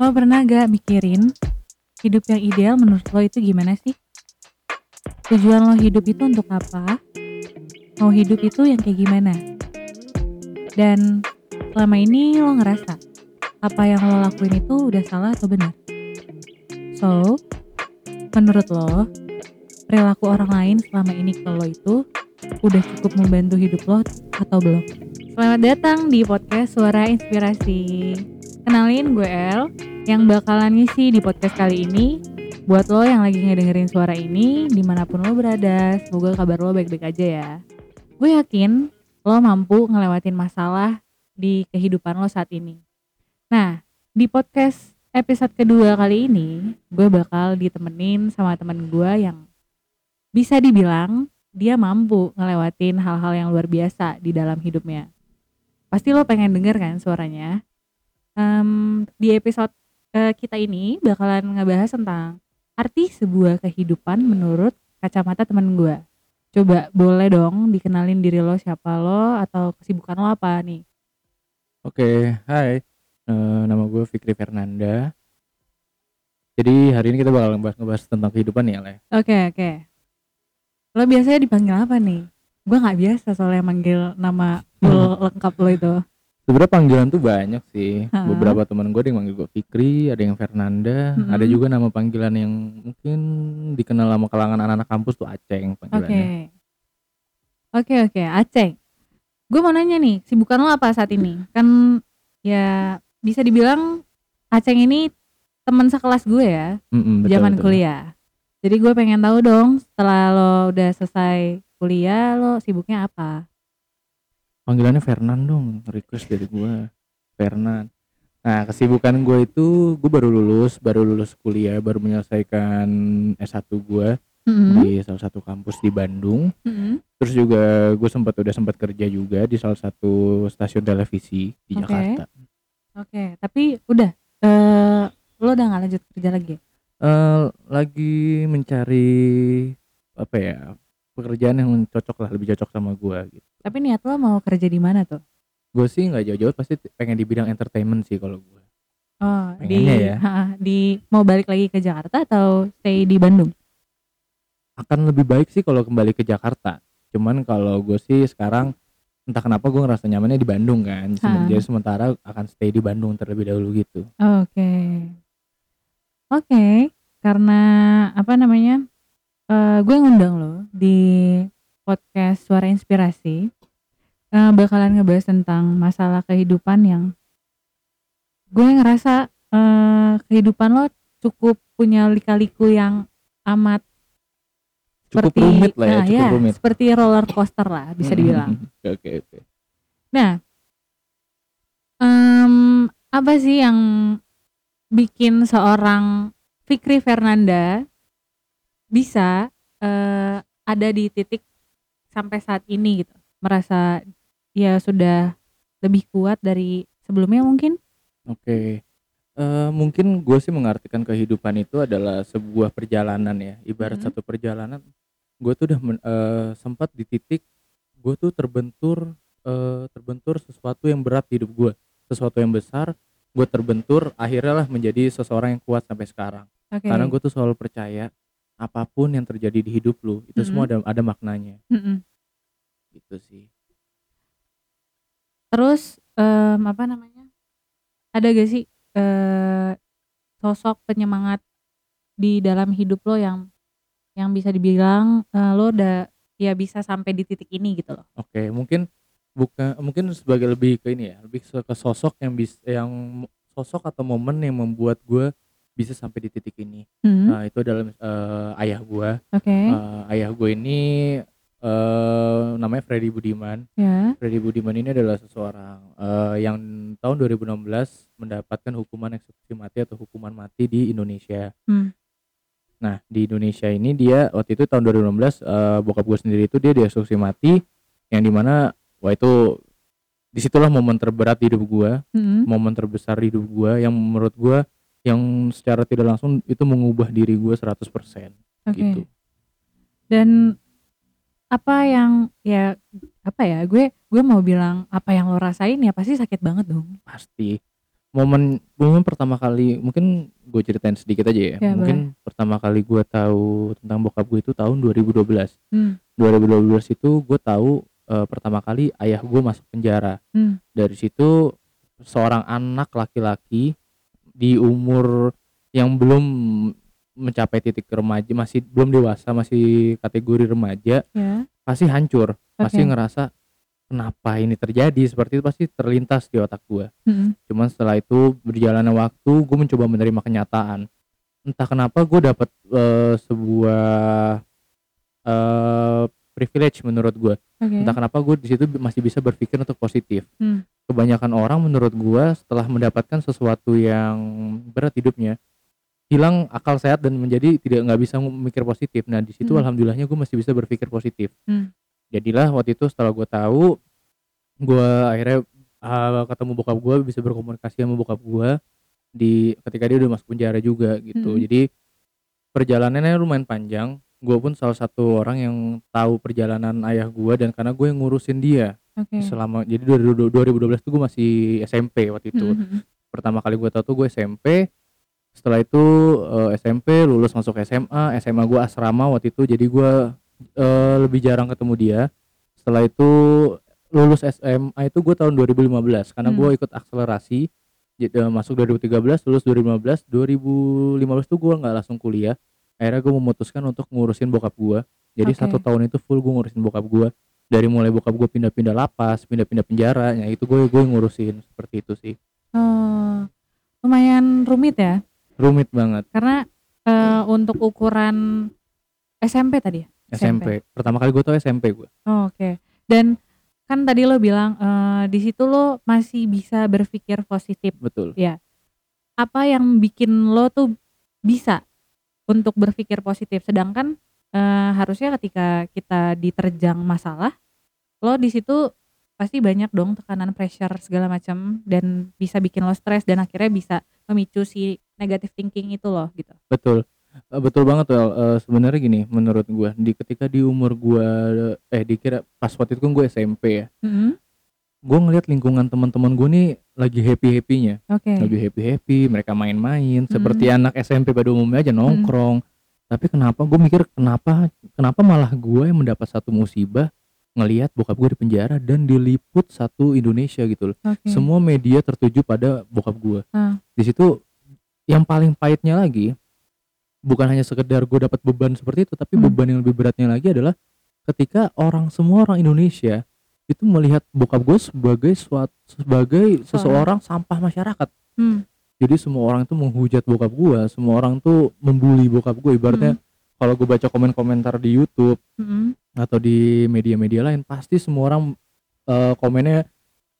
Lo pernah gak mikirin hidup yang ideal menurut lo itu gimana sih? Tujuan lo hidup itu untuk apa? Mau hidup itu yang kayak gimana? Dan selama ini lo ngerasa apa yang lo lakuin itu udah salah atau benar? So, menurut lo, perilaku orang lain selama ini ke lo itu udah cukup membantu hidup lo atau belum? Selamat datang di podcast Suara Inspirasi. Kenalin gue El, yang bakalan ngisi di podcast kali ini. Buat lo yang lagi ngedengerin suara ini, di mana pun lo berada, semoga kabar lo baik-baik aja ya. Gue yakin lo mampu ngelewatin masalah di kehidupan lo saat ini. Nah, di podcast episode kedua kali ini, gue bakal ditemenin sama temen gue yang bisa dibilang dia mampu ngelewatin hal-hal yang luar biasa di dalam hidupnya. Pasti lo pengen denger kan suaranya? Em, di episode eh, kita ini bakalan ngebahas tentang arti sebuah kehidupan menurut kacamata temen gue. Coba boleh dong dikenalin diri lo siapa lo atau kesibukan lo apa nih? Oke, hai. Eh, nama gue Fikri Fernanda. Jadi hari ini kita bakal ngebahas, ngebahas tentang kehidupan ya, Le. Oke oke. Lo biasanya dipanggil apa nih? Gue nggak biasa soalnya manggil nama full lengkap lo itu. Sebenarnya panggilan tuh banyak sih. Ha. Beberapa teman gue ada yang manggil gue Fikri, ada yang Fernanda, Mm-mm. ada juga nama panggilan yang mungkin dikenal sama kalangan anak-anak kampus tuh Aceng Oke. panggilannya. Oke oke, Aceh. Gue mau nanya nih, sibukan lo apa saat ini? Kan ya bisa dibilang Aceh ini teman sekelas gue ya, Mm-mm, betul, zaman betul. kuliah. Jadi gue pengen tahu dong, setelah lo udah selesai kuliah, lo sibuknya apa? Panggilannya Fernan dong, request dari gue. Fernan. Nah, kesibukan gue itu gue baru lulus, baru lulus kuliah, baru menyelesaikan S1 gue Mm-mm. di salah satu kampus di Bandung. Mm-mm. Terus juga gue sempat udah sempat kerja juga di salah satu stasiun televisi di Oke. Jakarta. Oke, tapi udah, eh lo udah nggak lanjut kerja lagi? Eh, lagi mencari apa ya pekerjaan yang cocok lah, lebih cocok sama gue gitu. Tapi niat lo mau kerja di mana tuh? Gue sih nggak jauh-jauh pasti pengen di bidang entertainment sih kalau gue. Oh, di, Pengennya ya. ha, di mau balik lagi ke Jakarta atau stay di Bandung? Akan lebih baik sih kalau kembali ke Jakarta. Cuman kalau gue sih sekarang entah kenapa gue ngerasa nyamannya di Bandung kan. Jadi sementara akan stay di Bandung terlebih dahulu gitu. Oke. Oke, karena apa namanya? Eh gue ngundang lo di podcast Suara Inspirasi. eh, bakalan ngebahas tentang masalah kehidupan yang gue ngerasa eh, kehidupan lo cukup punya lika-liku yang amat Cukup seperti rumit lah ya, nah, cukup rumit. seperti roller coaster lah bisa dibilang. Oke oke oke. Nah, em, apa sih yang bikin seorang Fikri Fernanda bisa eh, ada di titik sampai saat ini gitu, merasa ya sudah lebih kuat dari sebelumnya mungkin? Oke. Eh, mungkin gue sih mengartikan kehidupan itu adalah sebuah perjalanan ya. Ibarat Mhm. satu perjalanan, gue tuh udah men- eh, sempat di titik gue tuh terbentur eh, terbentur sesuatu yang berat di hidup gue, sesuatu yang besar. Gue terbentur, akhirnya lah menjadi seseorang yang kuat sampai sekarang. Oke. Karena gue tuh selalu percaya apa pun yang terjadi di hidup lu itu semua ada ada maknanya. Mm-mm. Gitu sih. Terus em, apa namanya? Ada gak sih eh, sosok penyemangat di dalam hidup lo yang yang bisa dibilang eh, lo udah ya bisa sampai di titik ini gitu loh. Oke, mungkin bukan mungkin sebagai lebih ke ini ya, lebih ke sosok yang bis yang sosok atau momen yang membuat gue bisa sampai di titik ini. Hmm, Nah, itu adalah eh, ayah gue. Oke, ayah gue ini eh namanya Freddy Budiman. ya. Freddy Budiman ini adalah seseorang eh, yang tahun 2016 mendapatkan hukuman eksekusi mati atau hukuman mati di Indonesia. Hmm. Nah, di Indonesia ini dia waktu itu tahun 2016 eh, bokap gue sendiri itu dia dieksekusi mati yang di mana wah itu di situlah momen terberat di hidup gue, Hmm, momen terbesar di hidup gue yang menurut gue yang secara tidak langsung itu mengubah diri gue 100% Oke. gitu. Dan apa yang ya apa ya gue gue mau bilang apa yang lo rasain ya pasti sakit banget dong. Pasti momen momen pertama kali mungkin gue ceritain sedikit aja ya, Ya, mungkin pertama kali gue tahu tentang bokap gue itu tahun 2012 Hmm. 2012 itu gue tahu eh, pertama kali ayah gue masuk penjara Hmm. dari situ seorang anak laki-laki di umur yang belum mencapai titik remaja masih belum dewasa masih kategori remaja Ya. pasti hancur pasti Oke. ngerasa kenapa ini terjadi seperti itu pasti terlintas di otak gue Mm-mm. cuman setelah itu berjalannya waktu gue mencoba menerima kenyataan entah kenapa gue dapat eh, sebuah eh privilege menurut gue Oke. entah kenapa gue di situ masih bisa berpikir untuk positif Hmm. kebanyakan orang menurut gue setelah mendapatkan sesuatu yang berat hidupnya hilang akal sehat dan menjadi tidak nggak bisa memikir positif nah di situ Hmm. alhamdulillahnya gue masih bisa berpikir positif Hmm. jadilah waktu itu setelah gue tahu gue akhirnya uh, ketemu bokap gue bisa berkomunikasi sama bokap gue di ketika dia udah masuk penjara juga gitu Hmm. jadi perjalanannya lumayan panjang gue pun salah satu orang yang tahu perjalanan ayah gue dan karena gue yang ngurusin dia. Oke. selama jadi 2012 tuh gue masih SMP waktu itu. Mm-mm. pertama kali gue tahu tuh gue SMP setelah itu eh, SMP lulus masuk SMA SMA gue asrama waktu itu. Jadi gue eh, lebih jarang ketemu dia. Setelah itu lulus SMA itu gue tahun 2015 karena Hmm. gue ikut akselerasi. Eh, masuk 2013 lulus 2015 2015 tuh gue nggak langsung kuliah akhirnya gue memutuskan untuk ngurusin bokap gue jadi Oke. satu tahun itu full gue ngurusin bokap gue dari mulai bokap gue pindah-pindah lapas pindah-pindah penjara ya itu gue gue ngurusin seperti itu sih. Oh, lumayan rumit ya? Rumit banget. Karena eh, untuk ukuran SMP tadi ya? SMP. Pertama kali gue tau SMP gue. Oh, oke. Dan kan tadi lo bilang eh, di situ lo masih bisa berpikir positif. Betul. apa yang bikin lo tuh bisa untuk berpikir positif sedangkan eh, harusnya ketika kita diterjang masalah lo di situ pasti banyak dong tekanan pressure segala macam dan bisa bikin lo stres dan akhirnya bisa memicu si negative thinking itu loh gitu Betul. Eh, betul banget tuh. sebenarnya gini menurut gue di ketika di umur gue eh dikira pas waktu itu kan gue SMP ya. Mm-mm. Gue ngeliat lingkungan teman-teman gue nih lagi happy happynya, oke lagi happy happy. Mereka main-main Hmm. seperti anak SMP pada umumnya aja nongkrong. Tapi kenapa gue mikir kenapa kenapa malah gue yang mendapat satu musibah ngelihat bokap gue di penjara dan diliput satu Indonesia gitu loh. oke Semua media tertuju pada bokap gue. Ah. Di situ yang paling pahitnya lagi bukan hanya sekedar gue dapat beban seperti itu, tapi Hmm. beban yang lebih beratnya lagi adalah ketika orang semua orang Indonesia itu melihat bokap gue sebagai suatu sebagai seseorang sampah masyarakat. Hmm. Jadi semua orang itu menghujat bokap gue, semua orang tuh membuli bokap gue. Ibaratnya kalau gue baca komen-komentar di YouTube Mm-mm. atau di media-media lain, pasti semua orang eh, komennya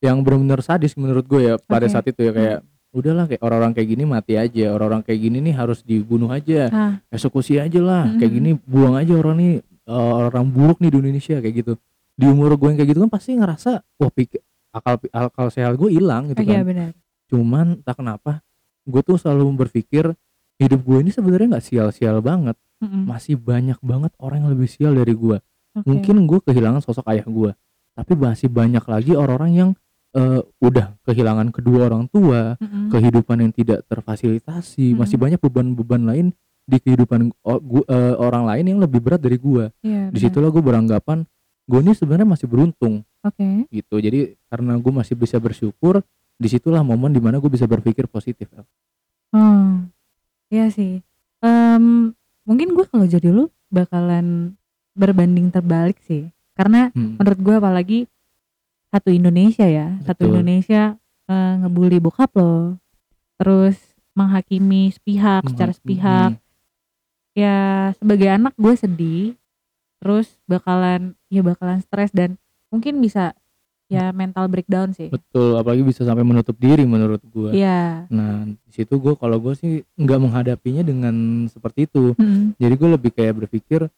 yang benar-benar sadis menurut gue ya pada Oke. saat itu ya kayak udahlah kayak orang-orang kayak gini mati aja, orang-orang kayak gini nih harus dibunuh aja, Ah, eksekusi aja lah, Mhm. kayak gini buang aja orang nih eh, orang buruk nih di Indonesia kayak gitu. Di umur gue yang kayak gitu kan pasti ngerasa wah pikir akal akal sehat gue hilang gitu oh iya kan. benar Cuman tak kenapa gue tuh selalu berpikir hidup gue ini sebenarnya nggak sial-sial banget Mm-mm. masih banyak banget orang yang lebih sial dari gue Oke. mungkin gue kehilangan sosok ayah gue tapi masih banyak lagi orang-orang yang eh, udah kehilangan kedua orang tua Mm-mm. kehidupan yang tidak terfasilitasi Mm. masih banyak beban-beban lain di kehidupan eh, orang lain yang lebih berat dari gue Iya, benar. di situlah gue beranggapan gue ini sebenarnya masih beruntung oke gitu jadi karena gue masih bisa bersyukur di situlah momen di mana gue bisa berpikir positif. Oh, iya sih. Em, mungkin gue kalau jadi lu bakalan berbanding terbalik sih. Karena Hmm, menurut gue apalagi satu Indonesia ya, satu Betul. Indonesia eh, ngebully bokap lo, terus menghakimi sepihak secara hmm, sepihak. Ya sebagai anak gue sedih, terus bakalan ya bakalan stres dan mungkin bisa ya mental breakdown sih. betul apalagi bisa sampai menutup diri menurut gue Iya. Nah, di situ gue kalau gue sih nggak menghadapinya dengan seperti itu. Mm-mm. Jadi gue lebih kayak berpikir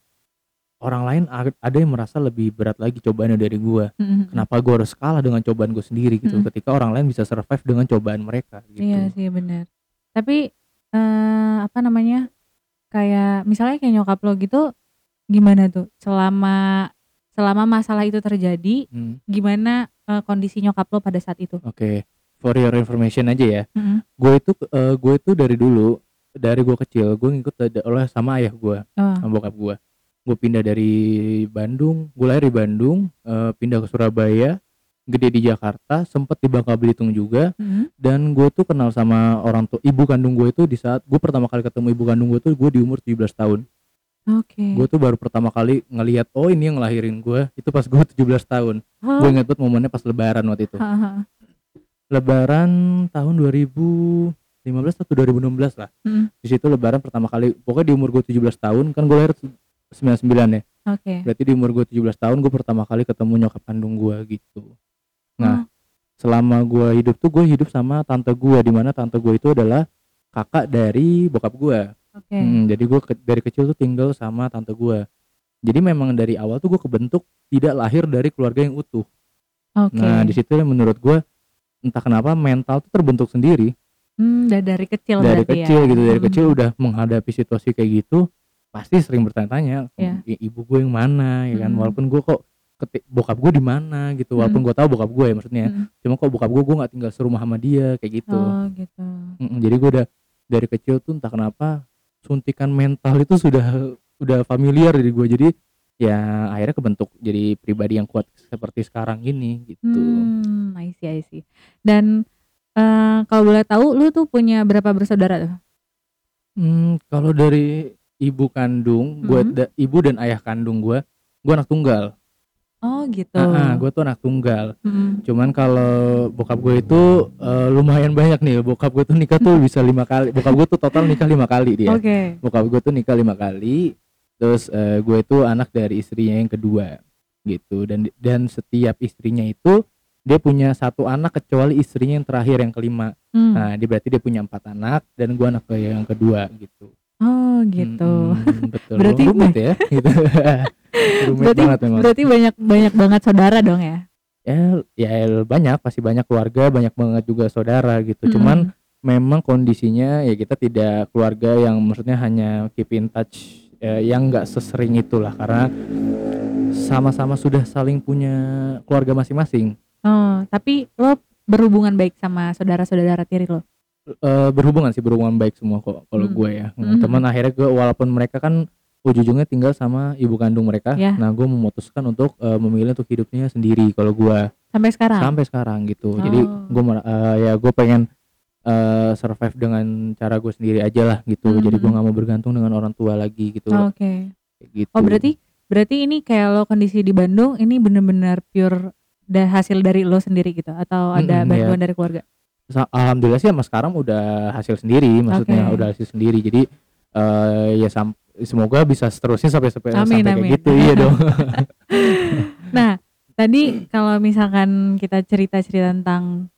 orang lain ada yang merasa lebih berat lagi cobaannya dari gue. Mm-mm. Kenapa gue harus kalah dengan cobaan gue sendiri gitu? Mm-mm. Ketika orang lain bisa survive dengan cobaan mereka gitu. Iya sih benar. Tapi eh apa namanya? Kayak misalnya kayak nyokap lo gitu gimana tuh? Selama selama masalah itu terjadi, Hmm, gimana eh, kondisi nyokap lo pada saat itu? Oke, for your information aja ya Mhm. gue itu eh, gue itu dari dulu dari gue kecil gue ngikut oleh sama ayah gue Oh, sama bokap gue gue pindah dari Bandung gue lahir di Bandung eh, pindah ke Surabaya gede di Jakarta sempet di Bangka Belitung juga mhm. dan gue tuh kenal sama orang tua ibu kandung gue itu di saat gue pertama kali ketemu ibu kandung gue tuh gue di umur 17 tahun Oke. gue tuh baru pertama kali ngelihat oh ini yang ngelahirin gue itu pas gue 17 tahun. Oh, gue inget banget momennya pas lebaran waktu itu. Lebaran tahun 2015 atau 2016 lah. Mhm. di situ lebaran pertama kali pokoknya di umur gue 17 tahun kan gue lahir 99 ya. Oke. berarti di umur gue 17 tahun gue pertama kali ketemu nyokap kandung gue gitu. Nah Oh, selama gue hidup tuh gue hidup sama tante gue di mana tante gue itu adalah kakak dari bokap gue Oke. Hmm, jadi gue ke- dari kecil tuh tinggal sama tante gue jadi memang dari awal tuh gue kebentuk tidak lahir dari keluarga yang utuh Oke. nah di situ yang menurut gue entah kenapa mental tuh terbentuk sendiri Hmm, da- dari kecil dari berarti kecil ya. gitu dari Mhm. kecil udah menghadapi situasi kayak gitu pasti sering bertanya-tanya. "I- ibu gue yang mana ya kan Mhm. walaupun gue kok ketik bokap gue di mana gitu walaupun Mhm. gue tahu bokap gue ya maksudnya Mhm. cuma kok bokap gue gue nggak tinggal serumah sama dia kayak gitu Oh, gitu. Mm-mm, jadi gue udah dari kecil tuh entah kenapa suntikan mental itu sudah udah familiar di gue jadi ya akhirnya kebentuk jadi pribadi yang kuat seperti sekarang ini gitu Hmm, I see, I see. Dan eh, kalau boleh tahu, lu tuh punya berapa bersaudara tuh? Hmm, kalau dari ibu kandung gue da- ibu dan ayah kandung gue gue anak tunggal Oh, gitu. Ah, ah, gue tuh anak tunggal Mhm. cuman kalau bokap gue itu eh, lumayan banyak nih bokap gue tuh nikah tuh bisa lima kali bokap gue tuh total nikah lima kali dia Oke. bokap gue tuh nikah lima kali terus eh, gue itu anak dari istrinya yang kedua gitu dan dan setiap istrinya itu dia punya satu anak kecuali istrinya yang terakhir yang kelima Hmm. nah dia berarti dia punya empat anak dan gue anak yang kedua gitu Oh, gitu. Mm-mm, betul Berarti- rumit ya gitu rumit berarti banget memang berarti banyak banyak banget saudara dong ya? ya ya banyak pasti banyak keluarga banyak banget juga saudara gitu Mm-mm. cuman memang kondisinya ya kita tidak keluarga yang maksudnya hanya keep in touch eh, yang nggak sesering itulah karena sama-sama sudah saling punya keluarga masing-masing Oh, tapi lo berhubungan baik sama saudara-saudara tiri lo? Eh, berhubungan sih berhubungan baik semua kok kalau Hmm. gue ya Mhm. teman akhirnya gue walaupun mereka kan ujung-ujungnya tinggal sama ibu kandung mereka Ya. nah gue memutuskan untuk eh, memilih untuk hidupnya sendiri kalau gue Sampai sekarang? sampai sekarang gitu jadi Oh. gue mer- eh, ya gue pengen eh, survive dengan cara gue sendiri aja lah gitu Mhm. jadi gue nggak mau bergantung dengan orang tua lagi gitu Oh, Oke. Kayak gitu Oh, berarti berarti ini kayak lo kondisi di Bandung ini bener-bener pure hasil dari lo sendiri gitu atau ada iya. bantuan dari keluarga? Alhamdulillah sih sama sekarang udah hasil sendiri maksudnya Oke. udah hasil sendiri jadi eh, ya sam- semoga bisa seterusnya sampai sampai, Amin, sampai kayak amin. gitu iya dong Nah, tadi kalau misalkan kita cerita-cerita tentang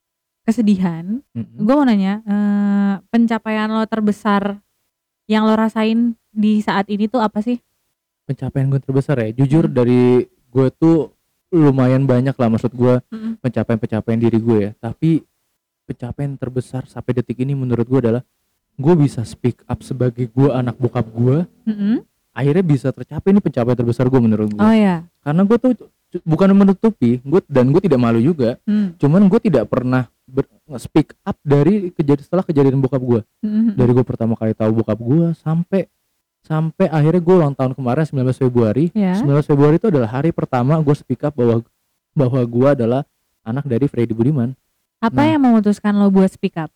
kesedihan, Mm-mm. gue mau nanya, eh, pencapaian lo terbesar yang lo rasain di saat ini tuh apa sih? pencapaian gue terbesar ya jujur Hmm. dari gue tuh lumayan banyak lah maksud gue Mm-mm. pencapaian-pencapaian diri gue ya tapi pencapaian terbesar sampai detik ini menurut gue adalah gue bisa speak up sebagai gue anak bokap gue Mm-mm. akhirnya bisa tercapai ini pencapaian terbesar gue menurut gue Oh ya, karena gue tuh bukan menutupi gue dan gue tidak malu juga Hmm. cuman gue tidak pernah ber, speak up dari kejadian setelah kejadian bokap gue Mm-mm. dari gue pertama kali tahu bokap gue sampai sampai akhirnya gue ulang tahun kemarin 19 Februari Ya. 19 Februari itu adalah hari pertama gue speak up bahwa bahwa gue adalah anak dari Freddy Budiman Apa Nah. yang memutuskan lo buat speak up?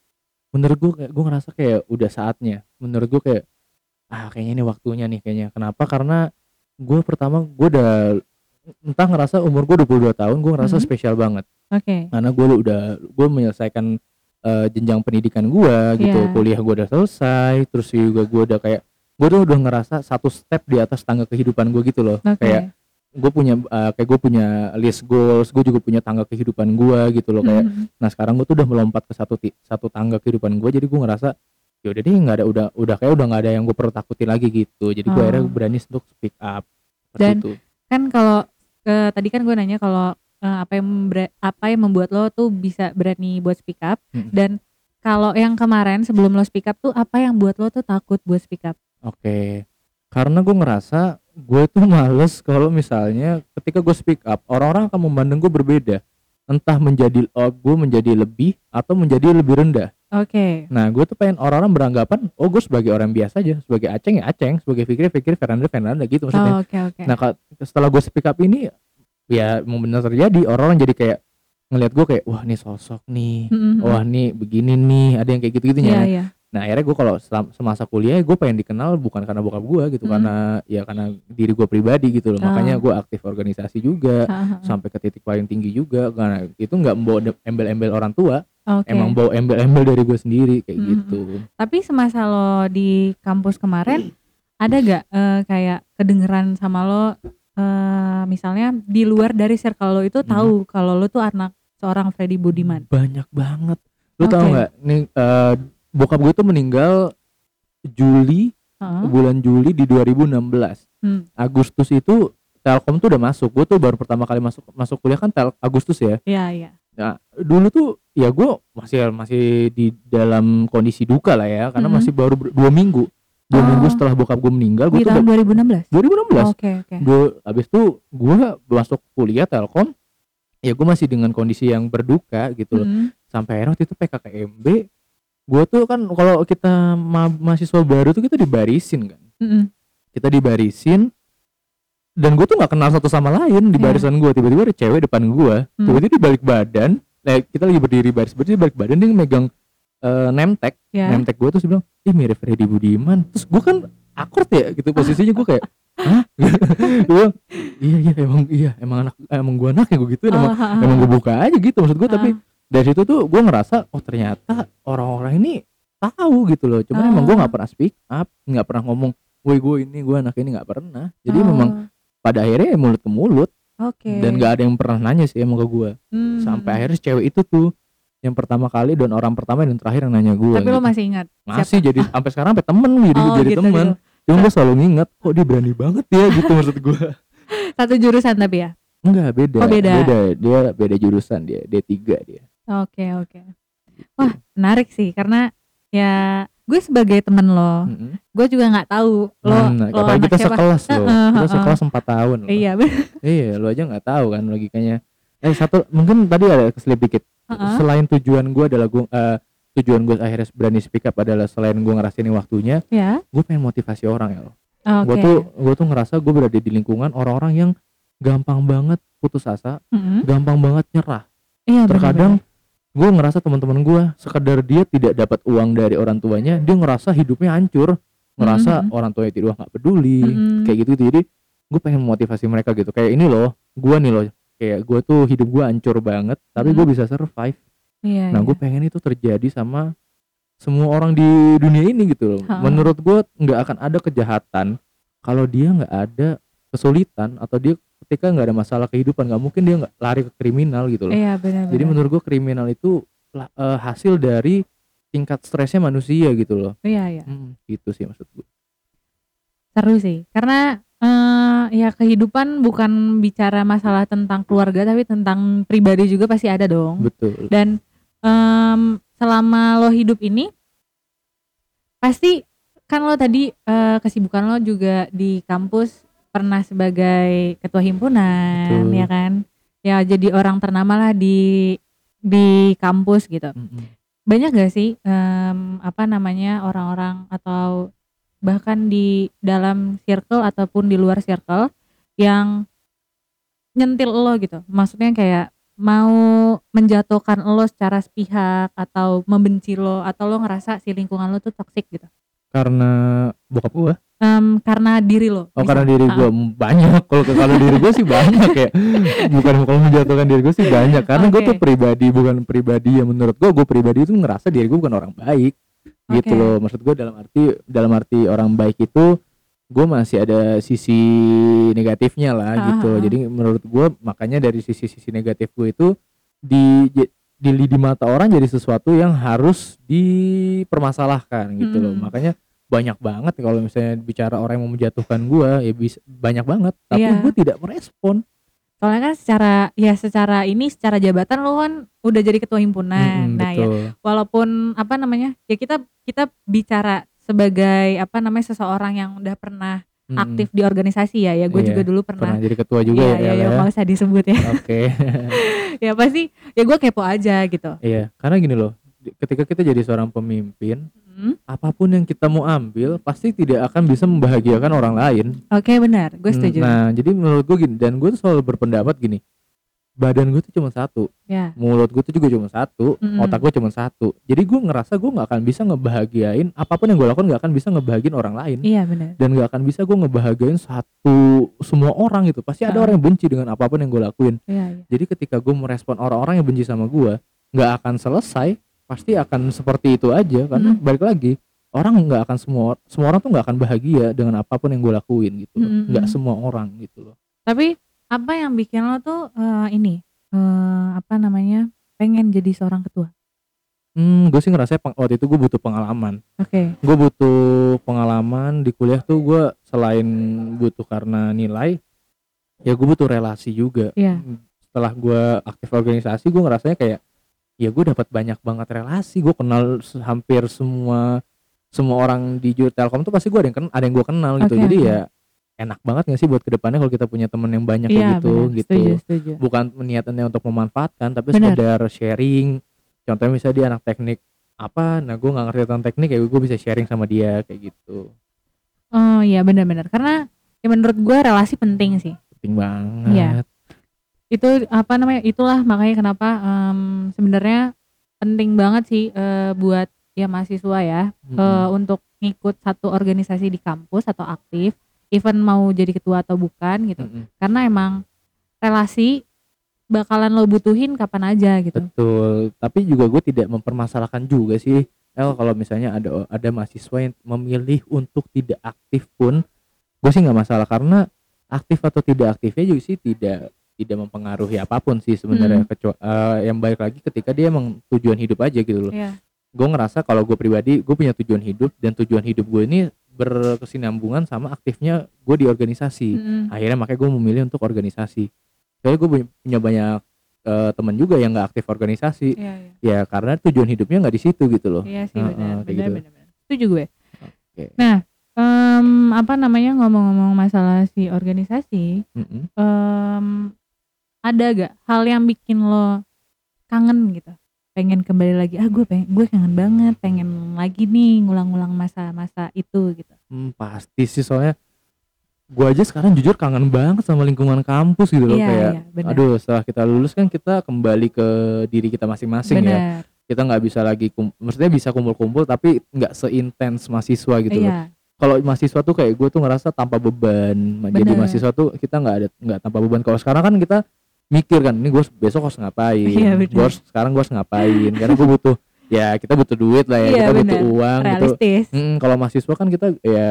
menurut gue kayak gue ngerasa kayak udah saatnya menurut gue kayak ah kayaknya ini waktunya nih kayaknya kenapa karena gue pertama gue udah entah ngerasa umur gue 22 tahun gue ngerasa Mhm. spesial banget Oke. karena gue udah gue menyelesaikan eh, jenjang pendidikan gue gitu Iya. kuliah gue udah selesai terus juga gue udah kayak gue tuh udah ngerasa satu step di atas tangga kehidupan gue gitu loh Oke. kayak gue punya eh, kayak gue punya list goals gue juga punya tangga kehidupan gue gitu loh kayak Mhm. nah sekarang gue tuh udah melompat ke satu ti- satu tangga kehidupan gue jadi gue ngerasa ya udah deh nggak ada udah udah kayak udah nggak ada yang gue perlu takutin lagi gitu jadi gue Oh. akhirnya berani untuk speak up Dan itu Kan kalau eh, tadi kan gue nanya kalau eh, apa yang apa yang membuat lo tuh bisa berani buat speak up Mm. dan kalau yang kemarin sebelum lo speak up tuh apa yang buat lo tuh takut buat speak up? oke karena gue ngerasa gue tuh males kalau misalnya ketika gue speak up orang-orang akan memandang gue berbeda entah menjadi oh, gue menjadi lebih atau menjadi lebih rendah Oke. nah gue tuh pengen orang-orang beranggapan oh gue sebagai orang biasa aja sebagai aceng ya aceng sebagai fikir fikir Fernanda Fernanda gitu maksudnya Oh, oke oke. nah setelah gue speak up ini ya mau benar terjadi orang-orang jadi kayak ngelihat gue kayak wah nih sosok nih Mm-mm. wah nih begini nih ada yang kayak gitu gitunya iya. Nah akhirnya gue kalau semasa kuliah gue pengen dikenal bukan karena bokap gue gitu Hmm. karena ya karena diri gue pribadi gitu loh Ah. makanya gue aktif organisasi juga ha. sampai ke titik paling tinggi juga karena itu nggak membawa embel-embel orang tua Oke. emang bawa embel-embel dari gue sendiri kayak Hmm. gitu Tapi semasa lo di kampus kemarin ada gak eh, kayak kedengeran sama lo eh, misalnya di luar dari circle lo itu Hmm. tahu kalau lo tuh anak seorang Freddy Budiman. banyak banget lu Oke. tau nggak nih eh, bokap gue tuh meninggal Juli Heeh. bulan Juli di 2016 Hmm. Agustus itu Telkom tuh udah masuk gue tuh baru pertama kali masuk masuk kuliah kan tel Agustus ya Iya iya. Nah, dulu tuh ya gue masih masih di dalam kondisi duka lah ya karena Mhm. masih baru dua minggu dua Oh. minggu setelah bokap gue meninggal gue tuh tahun udah- 2016. 2016 Oke oke. gue abis itu gue masuk kuliah Telkom ya gue masih dengan kondisi yang berduka gitu loh Mm. sampai akhirnya waktu itu PKKMB gue tuh kan kalau kita ma- mahasiswa baru tuh kita dibarisin kan Mm-mm. kita dibarisin dan gue tuh nggak kenal satu sama lain di Iya. barisan gue tiba-tiba ada cewek depan gue Hmm. tiba-tiba di balik badan like, kita lagi berdiri baris berdiri di balik badan dia megang eh, name tag Ya. name tag gue dia bilang ih mirip Freddy Budiman terus gue kan akord ya gitu posisinya gue kayak hah bilang iya iya emang iya emang anak emang gue anak ya gue gituin Oh, emang ha. emang gue buka aja gitu maksud gue tapi Ah. Dari situ tuh gue ngerasa oh ternyata orang-orang ini tahu gitu loh cuman Oh. emang gue nggak pernah speak up nggak pernah ngomong woi gue ini gue anak ini nggak pernah jadi Oh, memang pada akhirnya ya mulut ke mulut Oke. dan nggak ada yang pernah nanya sih emang ke gue Hmm. sampai akhirnya cewek itu tuh yang pertama kali dan orang pertama dan terakhir yang nanya gue Tapi lo masih ingat? masih jadi sampai sekarang sampai temen jadi Oh, jadi gitu, temen gitu. cuma gue selalu nginget kok dia berani banget ya gitu maksud gue Satu jurusan tapi ya. enggak beda Oh, beda. dia beda jurusan dia D3 dia Oke oke. Wah menarik sih karena ya gue sebagai temen lo, Mm-mm. gue juga nggak tahu lo Nah, lo apalagi kita siapa. sekelas loh Heeh, kita sekelas 4 tahun loh. Iya iya lo aja nggak tahu kan logikanya eh satu mungkin tadi ada keselip dikit Heeh. selain tujuan gue adalah gue eh, tujuan gue akhirnya berani speak up adalah selain gue ngerasain waktunya Ya. gue pengen motivasi orang ya loh Oke. gue tuh gue tuh ngerasa gue berada di lingkungan orang-orang yang gampang banget putus asa Mm-mm. gampang banget nyerah Iya bener, terkadang gue ngerasa teman-teman gue sekedar dia tidak dapat uang dari orang tuanya dia ngerasa hidupnya hancur ngerasa Mhm. orang tuanya tidak nggak peduli Mhm. kayak gitu jadi gue pengen memotivasi mereka gitu kayak ini loh gue nih loh kayak gue tuh hidup gue hancur banget tapi gue Mhm. bisa survive Iya. nah iya. gue pengen itu terjadi sama semua orang di dunia ini gitu loh Ha-ha. menurut gue nggak akan ada kejahatan kalau dia nggak ada kesulitan atau dia ketika nggak ada masalah kehidupan nggak mungkin dia nggak lari ke kriminal gitu loh Iya benar. jadi menurut gue kriminal itu eh, hasil dari tingkat stresnya manusia gitu loh Iya iya. Hmm, gitu sih maksud gue Seru sih karena eh ya kehidupan bukan bicara masalah tentang keluarga tapi tentang pribadi juga pasti ada dong. betul Dan em, selama lo hidup ini pasti kan lo tadi eh, kesibukan lo juga di kampus pernah sebagai ketua himpunan Betul. ya kan ya jadi orang ternama lah di di kampus gitu Mm-mm. banyak gak sih em, apa namanya orang-orang atau bahkan di dalam circle ataupun di luar circle yang nyentil lo gitu maksudnya kayak mau menjatuhkan lo secara sepihak atau membenci lo atau lo ngerasa si lingkungan lo tuh toxic gitu karena bokap gue Em, karena diri lo Oh karena diri Ah, gue banyak. Kalau kalau diri gue sih banyak ya. Bukan kalau menjatuhkan diri gue sih banyak. Karena gue Oke. tuh pribadi bukan pribadi yang menurut gue gue pribadi itu ngerasa diri gue bukan orang baik. Gitu Oke. loh. Maksud gue dalam arti dalam arti orang baik itu gue masih ada sisi negatifnya lah Ah, gitu. Ah, ah. jadi menurut gue makanya dari sisi-sisi negatif gue itu di di di, di mata orang jadi sesuatu yang harus dipermasalahkan gitu loh Mm. makanya banyak banget kalau misalnya bicara orang yang mau menjatuhkan gue ya bisa banyak banget tapi Iya. gue tidak merespon soalnya kan secara ya secara ini secara jabatan lo kan udah jadi ketua himpunan Mm-mm, nah ya betul walaupun apa namanya ya kita kita bicara sebagai apa namanya seseorang yang udah pernah Mm-mm. aktif di organisasi ya ya gue Iya, juga dulu pernah pernah jadi ketua juga Iya, ya iya, iya, ya? nggak usah disebut ya oke ya pasti ya gue kepo aja gitu. Iya karena gini loh ketika kita jadi seorang pemimpin Hmm, apa pun yang kita mau ambil pasti tidak akan bisa membahagiakan orang lain. Oke benar. Gue Hmm, setuju. nah jadi menurut gue gini dan gue tuh selalu berpendapat gini badan gue tuh cuma satu. Ya. Mulut gue tuh juga cuma satu. Mm-mm. otak gue cuma satu. Jadi gue ngerasa gue nggak akan bisa ngebahagiain apa pun yang gue lakukan nggak akan bisa ngebahagiain orang lain. Iya benar. Dan gak akan bisa gue ngebahagiain satu semua orang gitu. Pasti ada Ah. orang yang benci dengan apa pun yang gue lakuin. Iya iya. Jadi ketika gue merespon orang-orang yang benci sama gue nggak akan selesai pasti akan seperti itu aja. Karena Mm. balik lagi orang nggak akan semua semua orang tuh nggak akan bahagia dengan apa pun yang gue lakuin gitu loh. Mm, mm, nggak mm. semua orang gitu loh. Tapi apa yang bikin lo tuh eh, ini eh, apa namanya pengen jadi seorang ketua? Hmm gue sih ngerasa peng- waktu itu gue butuh pengalaman. Oke. Gue butuh pengalaman di kuliah tuh gue selain butuh karena nilai ya gue butuh relasi juga. Iya. Setelah gue aktif organisasi gue ngerasanya kayak ya gue dapat banyak banget relasi. Gue kenal se- hampir semua semua orang di Jur Telkom tuh pasti gue ada yang kenal ada yang gue kenal gitu. Oke, jadi oke. ya enak banget gak sih buat ke depannya kalau kita punya temen yang banyak kayak gitu benar. gitu. Setuju setuju. Bukan niatannya untuk memanfaatkan tapi Benar. sekedar sharing. Contohnya misalnya dia anak teknik apa nah gue nggak ngerti tentang teknik ya gue bisa sharing sama dia kayak gitu. Oh iya benar-benar karena ya menurut gue relasi penting sih. Penting banget. Iya. itu apa namanya itulah makanya kenapa em, sebenarnya penting banget sih eh, buat ya mahasiswa ya Mm-mm. eh, untuk ngikut satu organisasi di kampus atau aktif even mau jadi ketua atau bukan gitu Mm-mm. karena emang relasi bakalan lo butuhin kapan aja gitu Betul, tapi juga gue tidak mempermasalahkan juga sih El kalau misalnya ada ada mahasiswa yang memilih untuk tidak aktif pun gue sih nggak masalah karena aktif atau tidak aktifnya juga sih tidak tidak mempengaruhi apa pun sih sebenarnya Hmm. kecuali yang baik lagi ketika dia emang tujuan hidup aja gitu loh Iya. gue ngerasa kalau gue pribadi gue punya tujuan hidup dan tujuan hidup gue ini berkesinambungan sama aktifnya gue di organisasi Mm-mm. akhirnya makanya gue memilih untuk organisasi soalnya gue punya banyak eh, teman juga yang nggak aktif organisasi Iya, iya. ya karena tujuan hidupnya nggak di situ gitu loh Iya sih benar, benar, gitu. benar. Setuju gue. Nah, em, apa namanya ngomong-ngomong masalah si organisasi, Mm-mm. em, ada gak hal yang bikin lo kangen gitu? Pengen kembali lagi, ah gue pengen, gue kangen banget, pengen lagi nih ngulang-ngulang masa-masa itu gitu. Hmm, pasti sih soalnya gue aja sekarang jujur kangen banget sama lingkungan kampus gitu loh Iya, kayak iya, aduh setelah kita lulus kan kita kembali ke diri kita masing-masing ya. Kita nggak bisa lagi maksudnya bisa kumpul-kumpul tapi nggak seintens mahasiswa gitu loh. Iya, kalau mahasiswa tuh kayak gue tuh ngerasa tanpa beban jadi Bener. mahasiswa tuh kita nggak ada nggak tanpa beban. Kalau sekarang kan kita mikir kan ini gue besok harus ngapain Iya, gue harus sekarang gue harus ngapain karena gue butuh ya kita butuh duit lah ya Iya, kita butuh bener. uang gitu realistis. Mm, kalau mahasiswa kan kita ya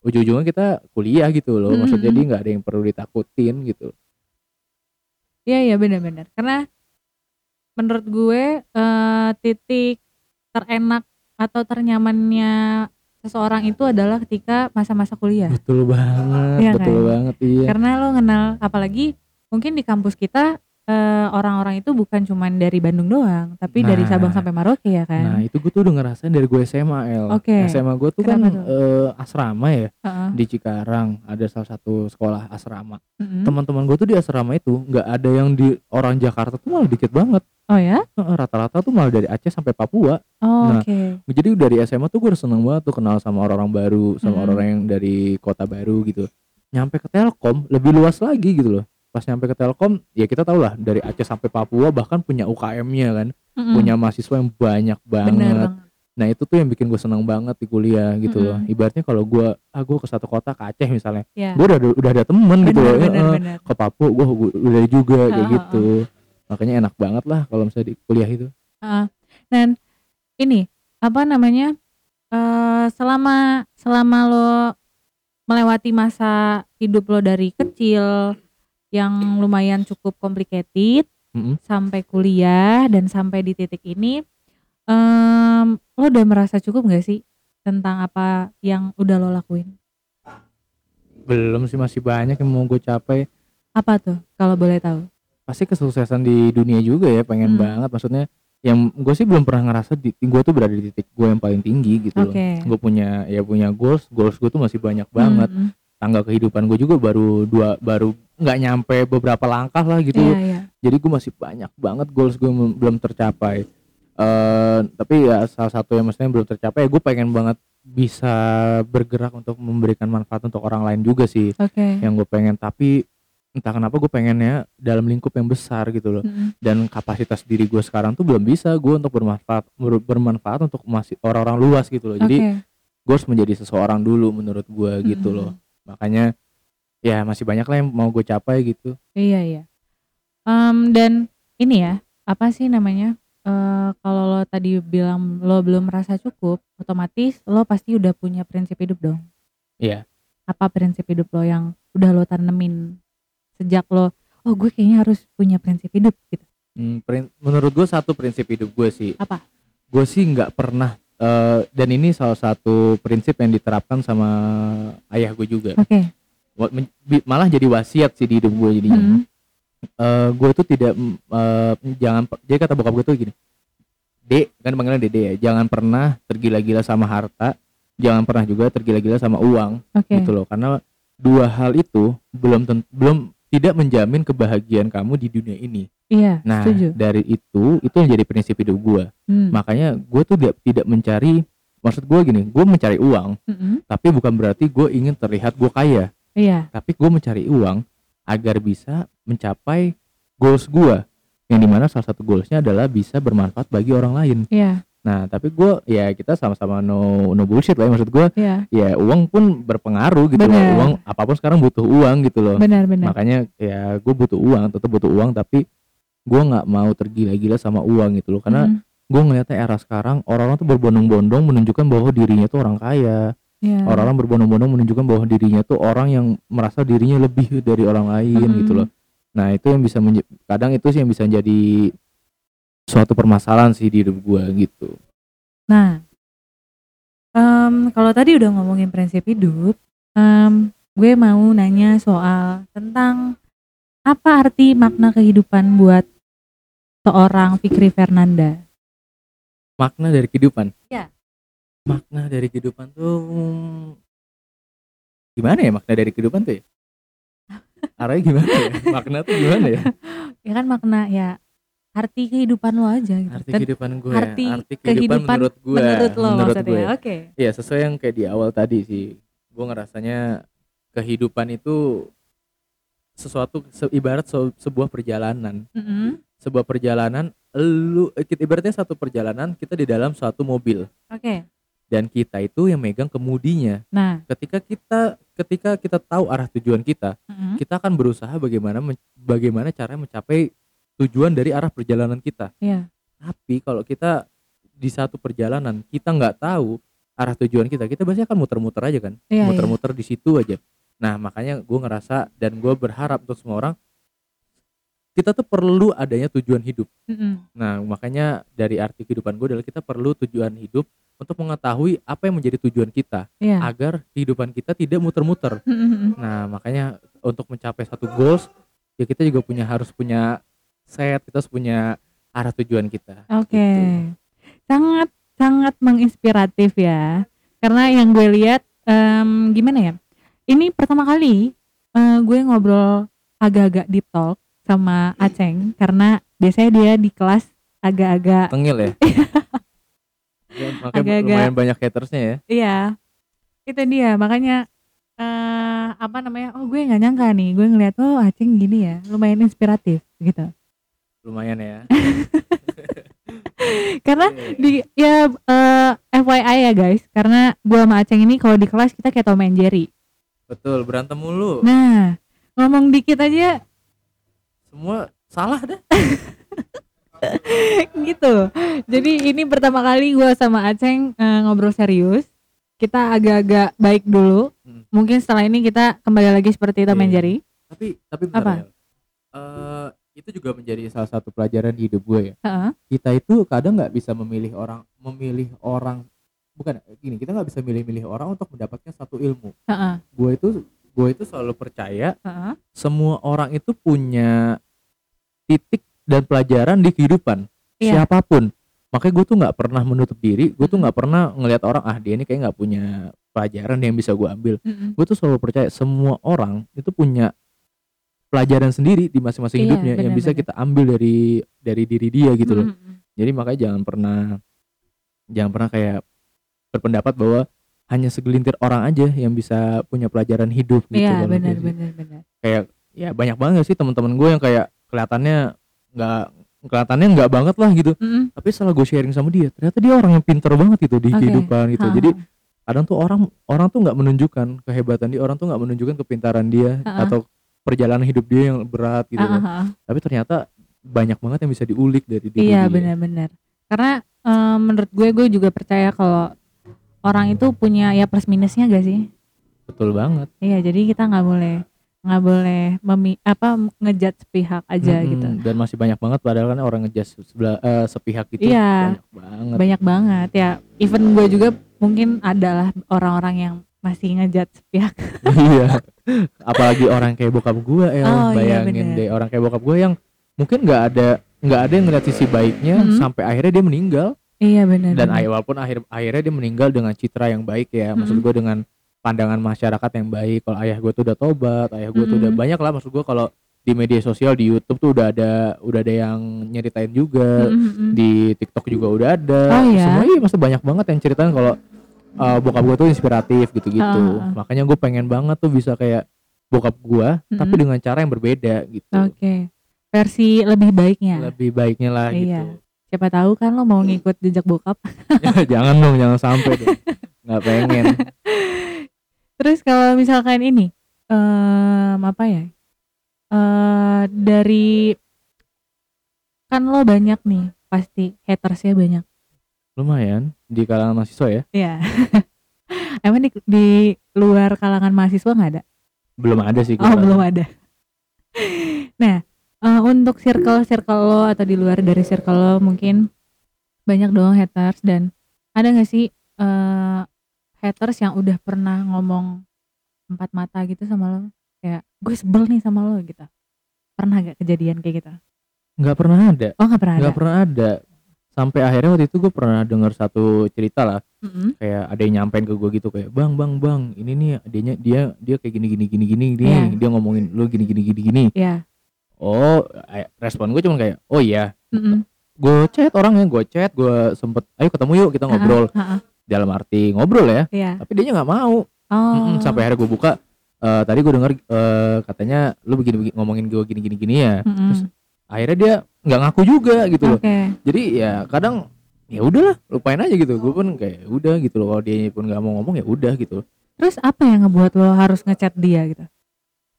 ujung-ujungnya kita kuliah gitu loh maksudnya Mm-mm. jadi nggak ada yang perlu ditakutin gitu Iya, iya benar-benar. Karena menurut gue eh, titik terenak atau ternyamannya seseorang itu adalah ketika masa-masa kuliah. betul banget Iya betul kan? banget iya karena lo kenal apalagi mungkin di kampus kita eh, orang-orang itu bukan cuman dari Bandung doang tapi dari Nah. Sabang sampai Merauke ya nah kan itu gue tuh udah ngerasain dari gue SMA El Oke. SMA gue tuh kan Kenapa tuh? eh, asrama ya Heeh. di Cikarang ada salah satu sekolah asrama Mm-mm. teman-teman gue tuh di asrama itu nggak ada yang di orang Jakarta tuh malah dikit banget oh ya Heeh, rata-rata tuh malah dari Aceh sampai Papua oh, Nah, oke jadi dari SMA tuh gue udah seneng banget tuh kenal sama orang-orang baru sama Mm. orang-orang yang dari kota baru gitu nyampe ke Telkom lebih luas lagi gitu loh pas nyampe ke Telkom ya kita tau lah dari Aceh sampai Papua bahkan punya UKM-nya kan. Mm-mm. punya mahasiswa yang banyak bener banget. banget. Nah itu tuh yang bikin gue seneng banget di kuliah gitu loh. Mm-mm. ibaratnya kalau gue ah gue ke satu kota ke Aceh misalnya ya gue udah udah ada temen gitu loh. Bener ya, bener eh, bener ke Papua gue udah juga kayak Heeh, gitu. makanya enak banget lah kalau misalnya di kuliah itu. Heeh. dan ini apa namanya eh selama selama lo melewati masa hidup lo dari kecil yang lumayan cukup complicated Mm-mm. sampai kuliah dan sampai di titik ini em, lo udah merasa cukup gak sih tentang apa yang udah lo lakuin belum sih masih banyak yang mau gue capai apa tuh kalau boleh tahu pasti kesuksesan di dunia juga ya pengen Hmm. banget maksudnya yang gue sih belum pernah ngerasa di gue tuh berada di titik gue yang paling tinggi gitu loh Oke. gue punya ya punya goals goals gue tuh masih banyak banget Mm, mm. Tangga kehidupan gue juga baru dua baru nggak nyampe beberapa langkah lah gitu Iya, iya. jadi gue masih banyak banget goals gue belum tercapai eh tapi ya salah satu yang maksudnya belum tercapai gue pengen banget bisa bergerak untuk memberikan manfaat untuk orang lain juga sih Oke. yang gue pengen tapi entah kenapa gue pengennya dalam lingkup yang besar gitu loh Mm-mm. dan kapasitas diri gue sekarang tuh belum bisa gue untuk bermanfaat ber- bermanfaat untuk masih orang-orang luas gitu loh jadi Oke. gue harus menjadi seseorang dulu menurut gue gitu Mm-mm. loh makanya ya masih banyak lah yang mau gue capai gitu Iya iya. Em, dan ini ya apa sih namanya? eh kalau lo tadi bilang lo belum merasa cukup, otomatis lo pasti udah punya prinsip hidup dong. Iya. Apa prinsip hidup lo yang udah lo tanemin sejak lo, oh gue kayaknya harus punya prinsip hidup gitu. Hmm, menurut gue satu prinsip hidup gue sih Apa? gue sih nggak pernah eh, dan ini salah satu prinsip yang diterapkan sama ayah gue juga. Bi- malah jadi wasiat sih di hidup gue jadinya. Mm-mm. Eh, gue tuh tidak eh, jangan jadi kata bokap gue tuh gini. Dek kan panggilnya dede ya jangan pernah tergila-gila sama harta jangan pernah juga tergila-gila sama uang Oke. gitu loh. Karena dua hal itu belum belum tidak menjamin kebahagiaan kamu di dunia ini Iya. nah setuju. dari itu itu yang jadi prinsip hidup gue Hmm. makanya gue tuh tidak tidak mencari maksud gue gini gue mencari uang Mm-mm. tapi bukan berarti gue ingin terlihat gue kaya Iya. tapi gue mencari uang agar bisa mencapai goals gue yang di mana salah satu goalsnya adalah bisa bermanfaat bagi orang lain Iya. Nah tapi gue ya kita sama-sama no no bullshit lah ya maksud gue Iya. ya uang pun berpengaruh gitu loh Bener. uang apa pun sekarang butuh uang gitu loh Benar-benar. makanya ya gue butuh uang tetap butuh uang tapi gue nggak mau tergila-gila sama uang gitu loh karena Mm-mm. gue ngeliatnya era sekarang orang-orang tuh berbondong-bondong menunjukkan bahwa dirinya tuh orang kaya Iya. orang-orang berbondong-bondong menunjukkan bahwa dirinya tuh orang yang merasa dirinya lebih dari orang lain Mm-mm. gitu loh nah itu yang bisa kadang itu sih yang bisa jadi suatu permasalahan sih di hidup gue gitu. Nah, em, kalau tadi udah ngomongin prinsip hidup, em, gue mau nanya soal tentang apa arti makna kehidupan buat seorang Fikri Fernanda. makna dari kehidupan? Ya. makna dari kehidupan tuh gimana ya makna dari kehidupan tuh ya? Arahnya gimana ya? Makna tuh gimana ya? Ya kan makna ya arti kehidupan lo aja gitu. arti Kan kehidupan gue arti arti kehidupan, kehidupan menurut gue menurut lo menurut maksudnya. gue Oke. ya sesuai yang kayak di awal tadi sih gue ngerasanya kehidupan itu sesuatu se- ibarat se- sebuah perjalanan Mm-mm. sebuah perjalanan lu kita ibaratnya satu perjalanan kita di dalam suatu mobil Oke. dan kita itu yang megang kemudinya Nah, ketika kita ketika kita tahu arah tujuan kita mm-mm. kita akan berusaha bagaimana bagaimana cara mencapai tujuan dari arah perjalanan kita Iya. tapi kalau kita di satu perjalanan kita nggak tahu arah tujuan kita kita pasti akan muter-muter aja kan Iya, iya. muter-muter di situ aja nah makanya gue ngerasa dan gue berharap untuk semua orang kita tuh perlu adanya tujuan hidup Mm-mm. nah makanya dari arti kehidupan gue adalah kita perlu tujuan hidup untuk mengetahui apa yang menjadi tujuan kita Iya. agar kehidupan kita tidak muter-muter Mm-mm. nah makanya untuk mencapai satu goals ya kita juga punya harus punya set kita harus punya arah tujuan kita Oke, Gitu. sangat sangat menginspiratif ya. Karena yang gue lihat em, gimana ya? Ini pertama kali eh, gue ngobrol agak-agak deep talk sama Aceng karena biasanya dia di kelas agak-agak tengil ya Ya, makanya Agak-agak- lumayan banyak hatersnya ya iya itu dia makanya eh apa namanya oh gue nggak nyangka nih gue ngeliat oh Aceng gini ya lumayan inspiratif gitu lumayan ya. Karena Iya, iya. di ya eh, FYI ya guys. Karena gue sama Aceng ini kalau di kelas kita kayak Tom and Jerry. Betul berantem mulu. Nah ngomong dikit aja. Semua salah dah gitu. Jadi ini pertama kali gue sama Aceng eh, ngobrol serius. Kita agak-agak baik dulu. Hmm. mungkin setelah ini kita kembali lagi seperti Tom and Iya. Jerry. Tapi tapi bentar Apa? ya. Eh, itu juga menjadi salah satu pelajaran di hidup gue ya Heeh. kita itu kadang nggak bisa memilih orang memilih orang bukan gini kita nggak bisa milih-milih orang untuk mendapatkan satu ilmu Heeh. gue itu gue itu selalu percaya Heeh. semua orang itu punya titik dan pelajaran di kehidupan Iya. siapa pun makanya gue tuh nggak pernah menutup diri gue tuh nggak pernah ngelihat orang ah dia ini kayak nggak punya pelajaran yang bisa gue ambil Mm-mm. gue tuh selalu percaya semua orang itu punya pelajaran sendiri di masing-masing Iya, hidupnya yang bisa benar-benar. kita ambil dari dari diri dia gitu loh. Mhm. Jadi makanya jangan pernah jangan pernah kayak berpendapat bahwa hanya segelintir orang aja yang bisa punya pelajaran hidup gitu. Iya, benar kayak benar benar. Kayak ya banyak banget sih teman-teman gue yang kayak kelihatannya nggak kelihatannya nggak banget lah gitu. Mhm. Tapi setelah gue sharing sama dia, ternyata dia orang yang pinter banget gitu di Oke. kehidupan gitu. Ha, Jadi ha. kadang tuh orang orang tuh nggak menunjukkan kehebatan dia, orang tuh nggak menunjukkan kepintaran dia Ha-ha. atau perjalanan hidup dia yang berat gitu. Ah. Tapi ternyata banyak banget yang bisa diulik dari diri Iya dia. benar-benar. Karena eh, menurut gue gue juga percaya kalau orang itu punya ya plus minusnya gak sih? Betul banget. Iya jadi kita nggak boleh nggak boleh memi apa ngejat sepihak aja Mm-mm. gitu. Dan masih banyak banget padahal kan orang ngejudge sebelah eh, sepihak itu Iya. banyak banget. Banyak banget ya. Even gue juga mungkin adalah orang-orang yang masih ngejat sepihak. iya. Apalagi orang kayak bokap gue ya, Oh, iya, bayangin bener. deh orang kayak bokap gue yang mungkin nggak ada nggak ada yang ngeliat sisi baiknya Mhm. sampai akhirnya dia meninggal iya benar. dan ayah walaupun akhir akhirnya dia meninggal dengan citra yang baik ya maksud Mhm. gue dengan pandangan masyarakat yang baik kalau ayah gue tuh udah tobat ayah gue tuh udah Mhm. banyak lah maksud gue kalau di media sosial di YouTube tuh udah ada udah ada yang nyeritain juga Mhm, mhm. di TikTok juga udah ada Oh, iya? semua iya masih banyak banget yang ceritain kalau uh, bokap gue tuh inspiratif gitu-gitu ah. makanya gue pengen banget tuh bisa kayak bokap gue tapi Mhm. dengan cara yang berbeda gitu Oke. Versi lebih baiknya. lebih baiknya lah Iya. gitu Siapa tahu kan lo mau ngikut jejak bokap. jangan dong jangan sampai dong nggak pengen Terus kalau misalkan ini em apa ya? eh dari kan lo banyak nih pasti hatersnya banyak. Lumayan di kalangan mahasiswa ya? Iya. Emang di, di luar kalangan mahasiswa nggak ada? belum ada sih Oh belum ada. Nah eh, untuk circle circle lo atau di luar dari circle lo mungkin banyak dong haters dan ada nggak sih eh haters yang udah pernah ngomong empat mata gitu sama lo? Kayak gue sebel nih sama lo gitu. Pernah gak kejadian kayak gitu? Nggak pernah ada. Oh nggak pernah ada? nggak pernah ada sampai akhirnya waktu itu gue pernah dengar satu cerita lah Mm-mm. kayak ada yang nyampein ke gue gitu kayak bang bang bang ini nih adanya dia dia kayak gini gini gini gini nih Iya. dia ngomongin lu gini gini gini gini ya oh eh, respon gue cuma kayak oh iya Mm-mm. gue chat orangnya gue chat gue sempet ayo ketemu yuk kita ngobrol Ha-ha, ha-ha. dalam arti ngobrol ya Iya. tapi dia nggak mau oh Mm-mm, sampai akhirnya gue buka eh, tadi gue denger eh, katanya lu begini, begini ngomongin gue gini gini gini ya Mm-mm. terus akhirnya dia nggak ngaku juga gitu loh. Oke. Jadi ya kadang ya udahlah lupain aja gitu. Gue pun kayak udah gitu loh. Kalau dia pun nggak mau ngomong ya udah gitu terus apa yang ngebuat lo harus ngechat dia gitu?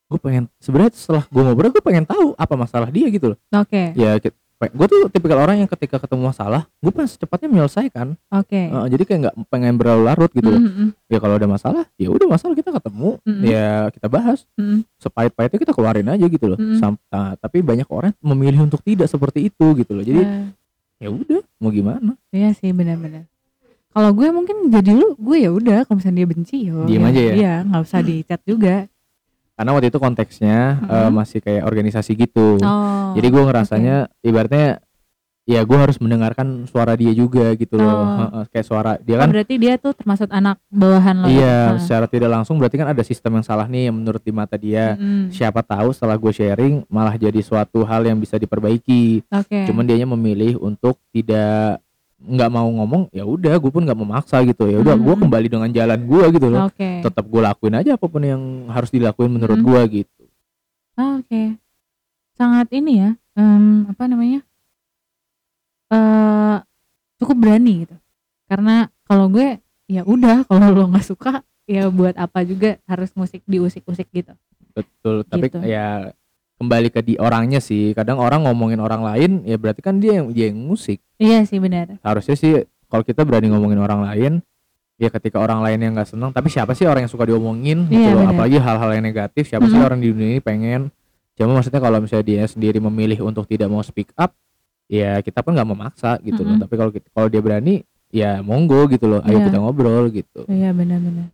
Gue pengen sebenarnya setelah gue ngobrol gue pengen tahu apa masalah dia gitu loh. Oke. Ya gue tuh tipikal orang yang ketika ketemu masalah gue pengen secepatnya menyelesaikan oke Eh, jadi kayak nggak pengen berlarut gitu loh Mm-mm. ya kalau ada masalah ya udah masalah kita ketemu Mm-mm. ya kita bahas Mm-mm. sepahit-pahitnya kita keluarin aja gitu loh Mm-mm. Sam- ah, tapi banyak orang memilih untuk tidak seperti itu gitu loh jadi Eh, ya udah mau gimana Iya sih benar-benar. Kalau gue mungkin jadi lu, gue ya udah kalau misalnya dia benci ya. Diem aja ya? Iya, nggak usah di chat juga. Karena waktu itu konteksnya eh, Mm-mm. masih kayak organisasi gitu Oh. jadi gue ngerasanya ibaratnya ya gue harus mendengarkan suara dia juga gitu loh Oh. Kayak suara dia Oh, kan berarti dia tuh termasuk anak bawahan lo. iya Ah. secara tidak langsung berarti kan ada sistem yang salah nih yang menurut di mata dia Mm-mm. siapa tahu setelah gue sharing malah jadi suatu hal yang bisa diperbaiki Oke. cuman dianya memilih untuk tidak nggak mau ngomong ya udah gue pun nggak memaksa gitu ya udah gue Hmm. kembali dengan jalan gue gitu loh Oke. tetap gue lakuin aja apa pun yang harus dilakuin menurut Hmm. gue gitu Oke. Sangat ini ya. em, apa namanya? eh cukup berani gitu. Karena kalau gue ya udah kalau lo nggak suka ya buat apa juga harus musik diusik-usik gitu. betul tapi Gitu. ya kembali ke di orangnya sih kadang orang ngomongin orang lain ya berarti kan dia yang dia yang musik Iya sih benar. harusnya sih kalau kita berani ngomongin orang lain ya ketika orang lain yang nggak senang tapi siapa sih orang yang suka diomongin gitu Iya, loh benar. apalagi hal-hal yang negatif siapa sih Mm-mm. orang di dunia ini pengen cuma maksudnya kalau misalnya dia sendiri memilih untuk tidak mau speak up ya kita pun nggak memaksa gitu loh Mm-mm. tapi kalau kalau dia berani ya monggo gitu loh ayo Iya. kita ngobrol gitu Iya benar-benar.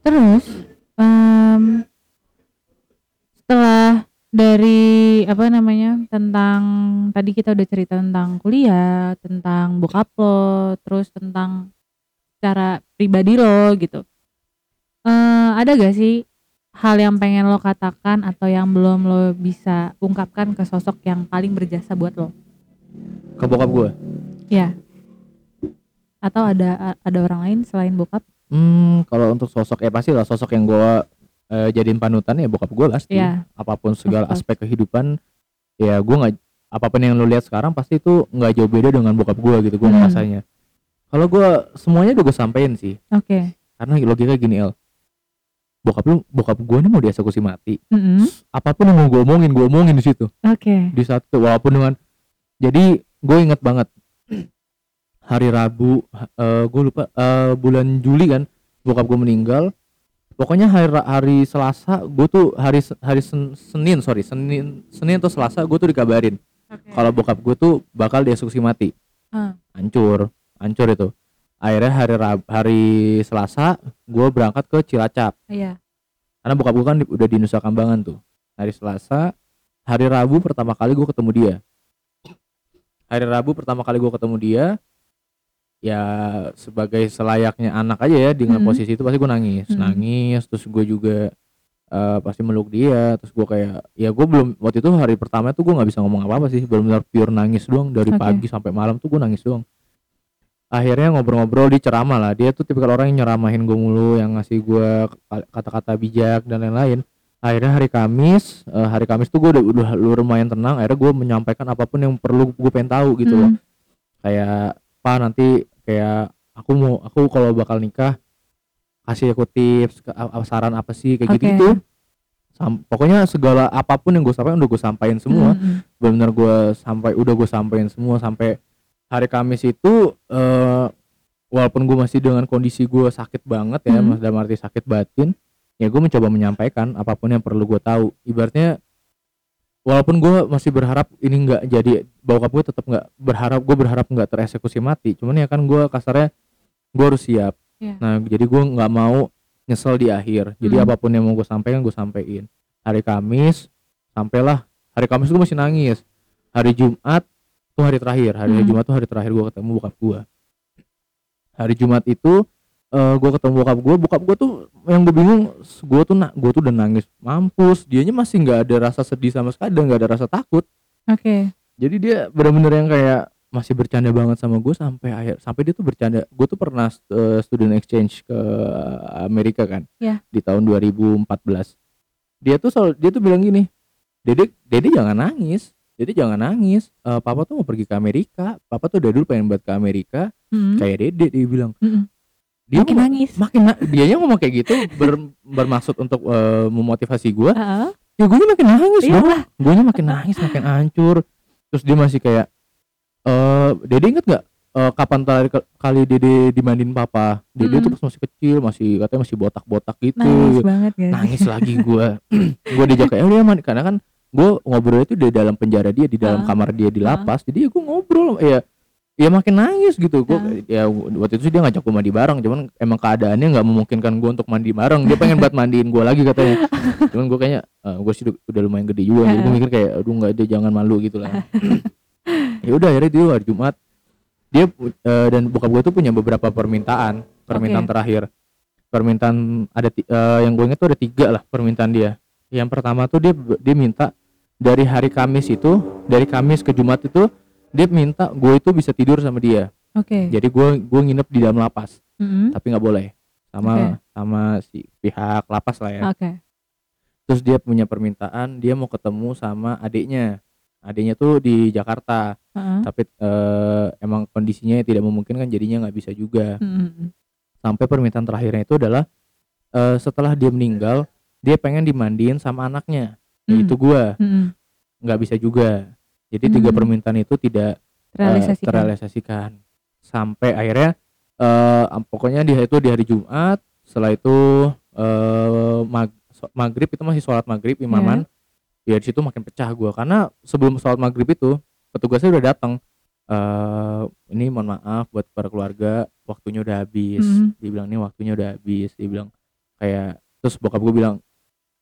Terus setelah dari apa namanya tentang tadi kita udah cerita tentang kuliah, tentang bokap lo, terus tentang cara pribadi lo gitu. Eh ada gak sih hal yang pengen lo katakan atau yang belum lo bisa ungkapkan ke sosok yang paling berjasa buat lo? Ke bokap gue. Ya. Atau ada ada orang lain selain bokap? Hmm, kalau untuk sosok ya pasti lah sosok yang gue uh, jadiin panutan ya bokap gue pasti. Iya. Apa pun segala aspek kehidupan ya gue nggak apa pun yang lo lihat sekarang pasti itu nggak jauh beda dengan bokap gue gitu gue Hmm. ngerasanya. Kalau gue semuanya udah gue sampein sih. Oke. Karena logika gini El. Bokap lu bokap gue nih mau dieksekusi mati. Mm-mm. Apa pun yang mau gue omongin, gue omongin di situ. Oke. Di saat itu walaupun dengan jadi gue inget banget hari Rabu eh gue lupa eh, bulan Juli kan bokap gue meninggal pokoknya hari hari Selasa gue tuh hari hari Sen- Senin sorry Senin Senin atau Selasa gue tuh dikabarin Oke. kalau bokap gue tuh bakal dieksekusi mati Ah. hancur hancur itu akhirnya hari Rab hari Selasa gue berangkat ke Cilacap Iya. karena bokap gue kan di- udah di Nusa Kambangan tuh hari Selasa hari Rabu pertama kali gue ketemu dia hari Rabu pertama kali gue ketemu dia ya sebagai selayaknya anak aja ya dengan Hmm. posisi itu pasti gue nangis. Hmm. nangis terus gue juga eh, pasti meluk dia. Terus gue kayak ya gue belum waktu itu hari pertama tuh gue nggak bisa ngomong apa apa sih benar-benar pure nangis doang. Dari Oke. pagi sampai malam tuh gue nangis doang. Akhirnya ngobrol-ngobrol di ceramah lah. Dia tuh tipikal orang yang nyeramahin gue mulu yang ngasih gue kata-kata bijak dan lain-lain. Akhirnya hari Kamis eh, hari Kamis tuh gue udah, udah lumayan tenang. Akhirnya gue menyampaikan apa pun yang perlu gue pengen tahu gitu loh. Hmm. kayak pak nanti kayak aku mau aku kalau bakal nikah kasih aku tips ke- saran apa sih kayak Oke. gitu gitu Sam- pokoknya segala apa pun yang gue sampaikan udah gue sampaikan semua Mm-mm. benar-benar gue sampai udah gue sampaikan semua sampai hari Kamis itu eh walaupun gue masih dengan kondisi gue sakit banget ya Hmm. mas dalam arti sakit batin ya gue mencoba menyampaikan apa pun yang perlu gue tahu ibaratnya walaupun gue masih berharap ini nggak jadi bokap gue tetap nggak berharap gue berharap nggak tereksekusi mati. Cuman ya kan gue kasarnya gue harus siap. Iya. nah jadi gue nggak mau nyesel di akhir. Jadi Hmm. apa pun yang mau gue sampaikan gue sampaikan hari Kamis sampailah. Hari Kamis gue masih nangis. Hari Jumat itu hari terakhir. Hari Hmm. Jumat tuh hari terakhir gue ketemu bokap gue hari Jumat itu eh gue ketemu bokap gue bokap gue tuh yang gue bingung gue tuh nak gue tuh udah nangis mampus dianya masih nggak ada rasa sedih sama sekali nggak ada rasa takut Oke. jadi dia bener-bener yang kayak masih bercanda banget sama gue sampai akhir sampai dia tuh bercanda gue tuh pernah eh, student exchange ke Amerika kan Ya. di tahun 2014 dia tuh selalu dia tuh bilang gini dede dede jangan nangis dede jangan nangis Eh, papa tuh mau pergi ke Amerika papa tuh udah dulu pengen buat ke Amerika Mm-mm. kayak dede dia bilang Mm-mm. Dia Makin nangis. makin na- dianya ngomong kayak gitu ber- bermaksud untuk eh, memotivasi gue Heeh. ya gue makin nangis Iya dong lah. gue makin nangis makin hancur terus dia masih kayak eh dede inget nggak eh, kapan terakhir kali dede dimandiin papa dede Mm-mm. tuh pas masih kecil masih katanya masih botak-botak gitu Nangis banget guys. nangis lagi gue gue diajak kayak udah mandi karena kan gue ngobrol itu di dalam penjara dia di dalam Ah. kamar dia di lapas jadi ya gue ngobrol ya ya makin nangis gitu. Gue Ah. ya waktu itu sih dia ngajak gue mandi bareng. Cuman emang keadaannya nggak memungkinkan gue untuk mandi bareng. Dia pengen buat mandiin gue lagi katanya. Cuman gue kayaknya gue sih udah, lumayan gede juga. Jadi gue Ah. mikir kayak aduh nggak dia jangan malu gitu lah. Ya udah akhirnya dia hari Jumat dia eh, dan bokap gue tuh punya beberapa permintaan. Permintaan Oke. terakhir. Permintaan ada eh, yang gue inget tuh ada tiga lah permintaan dia. Yang pertama tuh dia dia minta dari hari Kamis itu dari Kamis ke Jumat itu dia minta gue itu bisa tidur sama dia Oke. jadi gue gue nginep di dalam lapas Mm-mm. tapi nggak boleh sama Oke. sama si pihak lapas lah ya Oke. terus dia punya permintaan dia mau ketemu sama adiknya adiknya tuh di Jakarta Heeh. tapi eh, emang kondisinya tidak memungkinkan jadinya nggak bisa juga Mm-mm. sampai permintaan terakhirnya itu adalah eh, setelah dia meninggal dia pengen dimandiin sama anaknya Mm. yaitu gua Mm-mm. nggak bisa juga jadi tiga Hmm. permintaan itu tidak eh, Terrealisasikan. terrealisasikan sampai akhirnya eh pokoknya di hari itu di hari Jumat setelah itu eh mag- maghrib itu masih sholat maghrib imaman ya di situ makin pecah gua karena sebelum sholat maghrib itu petugasnya udah datang eh ini mohon maaf buat para keluarga waktunya udah habis Mhm. dia bilang ini waktunya udah habis dia bilang kayak terus bokap gue bilang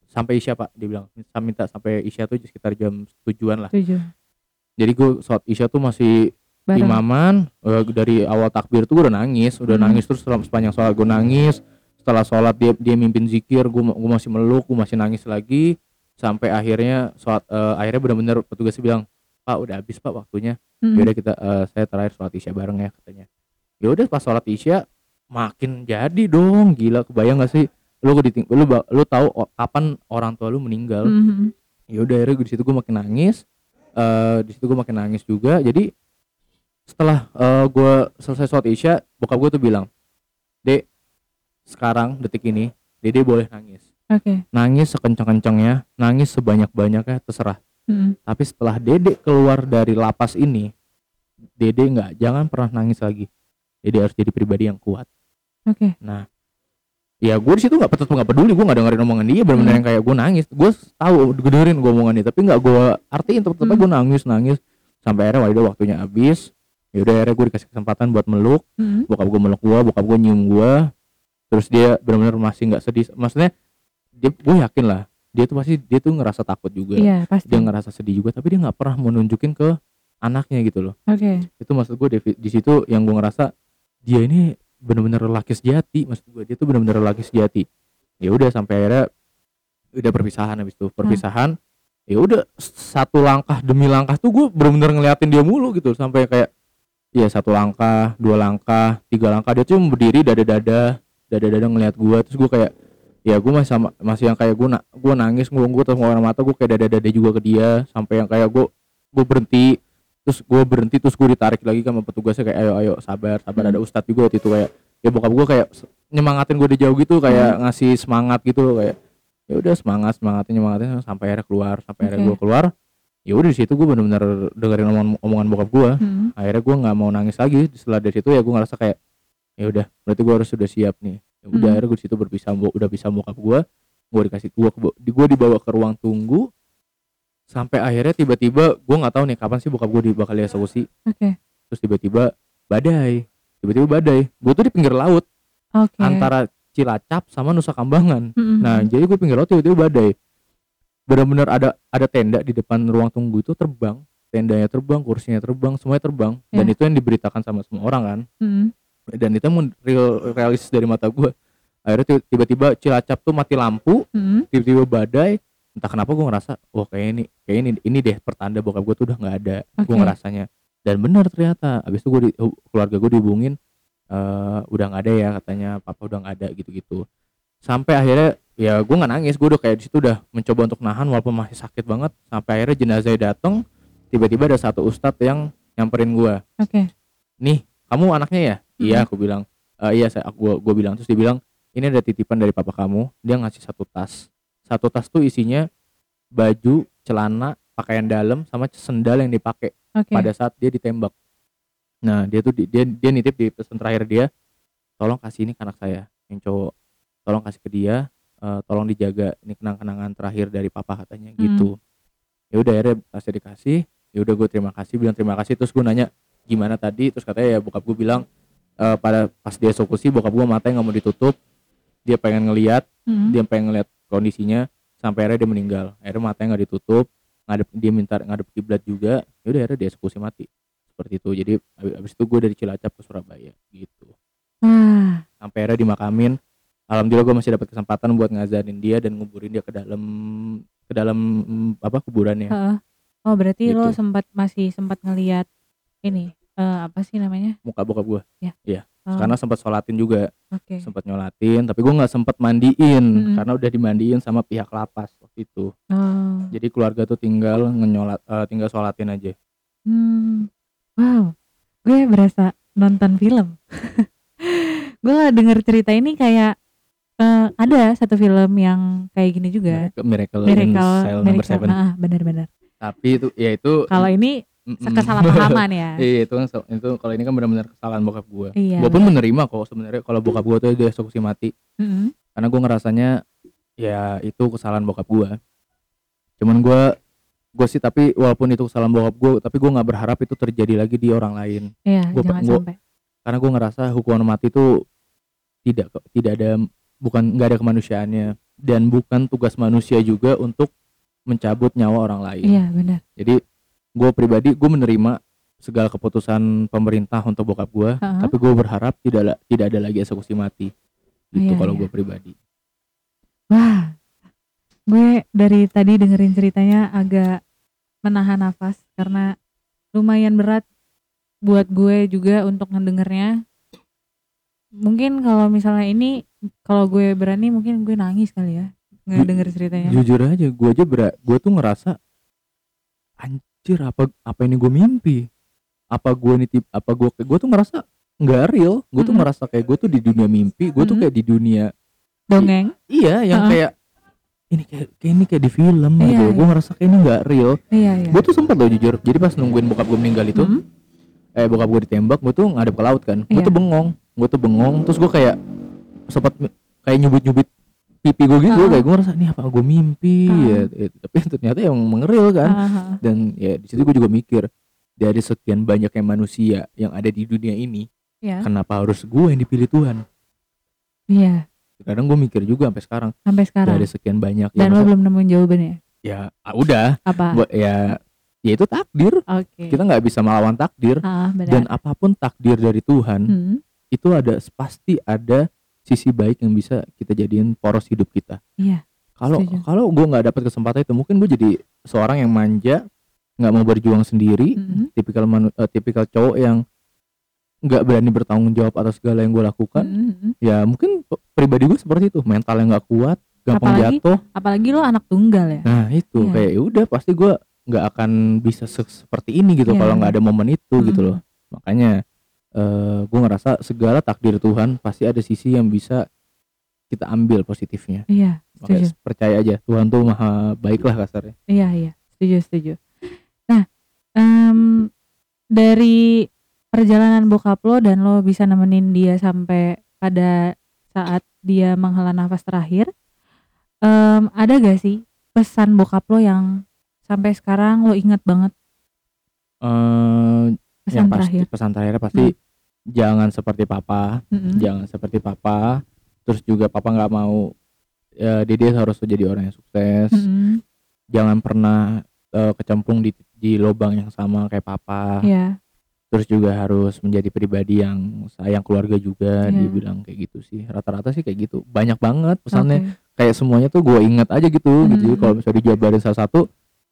sampai isya pak dia bilang saya minta sampai isya tuh sekitar jam tujuan lah. Jadi gue sholat isya tuh masih Bareng. imaman eh, dari awal takbir tuh gue udah nangis udah Hmm. nangis terus selama sepanjang sholat gue nangis setelah sholat dia dia mimpin zikir gue gue masih meluk gue masih nangis lagi sampai akhirnya sholat eh, akhirnya benar-benar petugasnya bilang pak udah habis pak waktunya Mm-mm. yaudah kita eh, saya terakhir sholat isya bareng ya katanya ya udah pas sholat isya makin jadi dong gila kebayang gak sih lu diting lu lu tahu kapan orang tua lu meninggal Mhm. ya udah akhirnya di situ gue makin nangis eh di situ gue makin nangis juga jadi setelah eh, gue selesai sholat isya bokap gue tuh bilang dek sekarang detik ini dede boleh nangis Oke. nangis sekencang-kencangnya nangis sebanyak-banyaknya terserah Mm-mm. tapi setelah dede keluar dari lapas ini dede nggak jangan pernah nangis lagi dede harus jadi pribadi yang kuat Oke. nah ya gue di situ nggak tetap nggak peduli gue nggak dengerin omongan dia benar-benar Hmm. yang kayak gue nangis gue tahu gue dengerin gue omongan dia tapi nggak gue artiin tetap Hmm. gue nangis nangis sampai akhirnya waduh waktunya habis ya udah akhirnya gue dikasih kesempatan buat meluk Mm-mm. bokap gue meluk gue bokap gue nyium gue terus dia benar-benar masih nggak sedih maksudnya dia gue yakin lah dia tuh pasti dia tuh ngerasa takut juga Iya pasti. dia ngerasa sedih juga tapi dia nggak pernah mau nunjukin ke anaknya gitu loh Oke. itu maksud gue di, di situ yang gue ngerasa dia ini benar-benar lelaki sejati maksud gue dia tuh benar-benar lelaki sejati. Ya udah sampai akhirnya udah perpisahan habis itu. Perpisahan ya udah satu langkah demi langkah tuh gue benar-benar ngeliatin dia mulu gitu. Sampai kayak ya satu langkah dua langkah tiga langkah. Dia tuh berdiri dada-dada dada-dada ngeliat gue terus gue kayak ya gue masih sama masih yang kayak gue na gue nangis gue gue terus ngeluarin mata gue kayak dada-dada juga ke dia. Sampai yang kayak gue gue berhenti terus gue berhenti terus gue ditarik lagi sama petugasnya kayak ayo ayo sabar sabar Hmm. ada ustadz juga waktu itu kayak ya bokap gue kayak nyemangatin gue di jauh gitu kayak ngasih semangat gitu kayak ya udah semangat semangatin nyemangatin sampai akhirnya keluar sampai akhirnya Oke. gue keluar ya udah di situ gue benar-benar dengerin omongan, omongan bokap gue Mm-mm. akhirnya gue nggak mau nangis lagi setelah dari situ ya gue ngerasa kayak ya udah berarti gue harus sudah siap nih ya udah Hmm. akhirnya gue di situ berpisah udah bisa bokap gue gue dikasih gue di gue dibawa ke ruang tunggu sampai akhirnya tiba-tiba gue nggak tahu nih kapan sih bokap gue bakal dieksekusi Oke. terus tiba-tiba badai tiba-tiba badai gue tuh di pinggir laut Oke. antara Cilacap sama Nusa Kambangan Mm-mm. nah jadi gue pinggir laut tiba-tiba badai benar-benar ada ada tenda di depan ruang tunggu itu terbang tendanya terbang kursinya terbang semuanya terbang dan Ya. itu yang diberitakan sama semua orang kan Mm-mm. dan itu real realistis dari mata gue akhirnya ti- tiba-tiba Cilacap tuh mati lampu Mm-mm. tiba-tiba badai entah kenapa gue ngerasa wah kayak ini kayak ini ini deh pertanda bokap gue tuh udah nggak ada gue Oke. ngerasanya. Dan benar ternyata abis itu gue di, keluarga gue dihubungin eh udah nggak ada ya katanya papa udah nggak ada gitu-gitu. Sampai akhirnya ya gue nggak nangis gue udah kayak di situ udah mencoba untuk nahan walaupun masih sakit banget. Sampai akhirnya jenazahnya datang tiba-tiba ada satu ustadz yang nyamperin gue Oke. nih kamu anaknya ya? Iya Mhm. aku bilang. "Eh, iya saya aku gua bilang. Terus dia bilang ini ada titipan dari papa kamu dia ngasih satu tas satu tas tuh isinya baju celana pakaian dalam sama sendal yang dipakai Oke. pada saat dia ditembak nah dia tuh di- dia dia nitip di pesan terakhir dia tolong kasih ini ke anak saya yang cowok tolong kasih ke dia eh, tolong dijaga ini kenang-kenangan terakhir dari papa katanya Hmm. gitu ya udah akhirnya tasnya dikasih ya udah gue terima kasih bilang terima kasih terus gue nanya gimana tadi terus katanya ya bokap gue bilang eh, pada pas dia eksekusi bokap gue matanya nggak mau ditutup dia pengen ngeliat Mm-mm. dia pengen ngeliat kondisinya sampai akhirnya dia meninggal. Akhirnya matanya nggak ditutup ngadep dia minta ngadep kiblat juga. Ya udah akhirnya dia eksekusi mati. Seperti itu. Jadi abis, abis itu gue dari Cilacap ke Surabaya gitu. Wah. sampai akhirnya dimakamin. Alhamdulillah gue masih dapat kesempatan buat ngazanin dia dan nguburin dia ke dalam ke dalam apa kuburannya. Heeh. Oh berarti lo Gitu. sempat masih sempat ngelihat ini eh, apa sih namanya? muka bokap gue Oh, karena sempat sholatin juga Oke. sempat nyolatin tapi gue nggak sempat mandiin Mm-mm. karena udah dimandiin sama pihak lapas waktu itu Oh. jadi keluarga tuh tinggal ngenyolat eh, tinggal sholatin aja Hmm. Wow. Gue berasa nonton film. gue denger cerita ini kayak eh, ada satu film yang kayak gini juga. Miracle, in Miracle, Cell Number Miracle. Seven. Ah, benar-benar. tapi itu ya itu Kalau ini kesalahpahaman ya. iya itu kan itu kalau ini kan benar-benar kesalahan bokap gue Iya. gue pun menerima kok sebenarnya kalau bokap gue tuh dia eksekusi mati Mm-mm. karena gue ngerasanya ya itu kesalahan bokap gue cuman gue gue sih tapi walaupun itu kesalahan bokap gue tapi gue nggak berharap itu terjadi lagi di orang lain Iya, Gua- jangan gua- sampai. karena gue ngerasa hukuman mati itu tidak tidak ada bukan nggak ada kemanusiaannya dan bukan tugas manusia juga untuk mencabut nyawa orang lain Iya, benar. jadi gue pribadi gue menerima segala keputusan pemerintah untuk bokap gue Heeh. tapi gue berharap tidak tidak ada lagi eksekusi mati gitu Iya, kalau iya. gue pribadi Wah, gue dari tadi dengerin ceritanya agak menahan nafas karena lumayan berat buat gue juga untuk ngedengernya. Mungkin kalau misalnya ini, kalau gue berani mungkin gue nangis kali ya Ju- ngedenger ceritanya. jujur aja gue aja berat gue tuh ngerasa anjir apa apa ini gue mimpi apa gue nih tip apa gue gue tuh ngerasa nggak real gue tuh Mm-mm. ngerasa kayak gue tuh di dunia mimpi gue tuh Mm-mm. kayak di dunia Dongeng? iya yang Heeh. kayak ini kayak, kayak ini kayak di film Iya, gitu iya. gue ngerasa kayak ini nggak real Iya, iya. gue tuh sempat loh jujur jadi pas nungguin bokap gue meninggal itu Mm, eh bokap gue ditembak gue tuh ngadep ke laut kan gue Iya. tuh bengong gue tuh bengong terus gue kayak sempat kayak nyubit nyubit pipi gue gitu Heeh. kayak gue ngerasa ini apa gue mimpi ya Eh, tapi ternyata yang mengeril kan ah. dan ya di situ gue juga mikir dari sekian banyaknya manusia yang ada di dunia ini Iya. kenapa harus gue yang dipilih Tuhan Iya, kadang gue mikir juga sampai sekarang sampai sekarang. dari sekian banyak ya Dan lo masa- belum nemuin jawabannya. ya ah, udah Apa? ya ya itu takdir Oke. kita nggak bisa melawan takdir Ah, benar. dan apa pun takdir dari Tuhan Hmm, itu ada pasti ada sisi baik yang bisa kita jadiin poros hidup kita Iya. kalau kalau gue nggak dapat kesempatan itu mungkin gue jadi seorang yang manja nggak mau berjuang sendiri Mm-mm. tipikal manu- eh, tipikal cowok yang nggak berani bertanggung jawab atas segala yang gue lakukan Mm-mm. ya mungkin pribadi gue seperti itu mental yang nggak kuat gampang Apalagi jatuh Apalagi lo anak tunggal ya. nah itu Iya. kayak ya udah pasti gue nggak akan bisa se- seperti ini gitu Iya, kalau nggak ada momen itu gitu Mm-mm. loh makanya eh gue ngerasa segala takdir Tuhan pasti ada sisi yang bisa kita ambil positifnya Iya, makanya setuju. percaya aja Tuhan tuh maha baik lah kasarnya Iya, iya. Setuju, setuju. Nah, em, dari perjalanan bokap lo dan lo bisa nemenin dia sampai pada saat dia menghela nafas terakhir, em, ada gak sih pesan bokap lo yang sampai sekarang lo ingat banget eh pesan pasti terakhir? Hmm. pesan terakhir pasti jangan seperti papa Mm-mm. jangan seperti papa terus juga papa nggak mau ya dia harus jadi orang yang sukses Mm-mm. jangan pernah eh, kecemplung di di lubang yang sama kayak papa Iya, terus juga harus menjadi pribadi yang sayang keluarga juga Iya. dia bilang kayak gitu sih rata-rata sih kayak gitu banyak banget pesannya oke. kayak semuanya tuh gue ingat aja gitu gitu Mhm. kalau misalnya dijabarin salah satu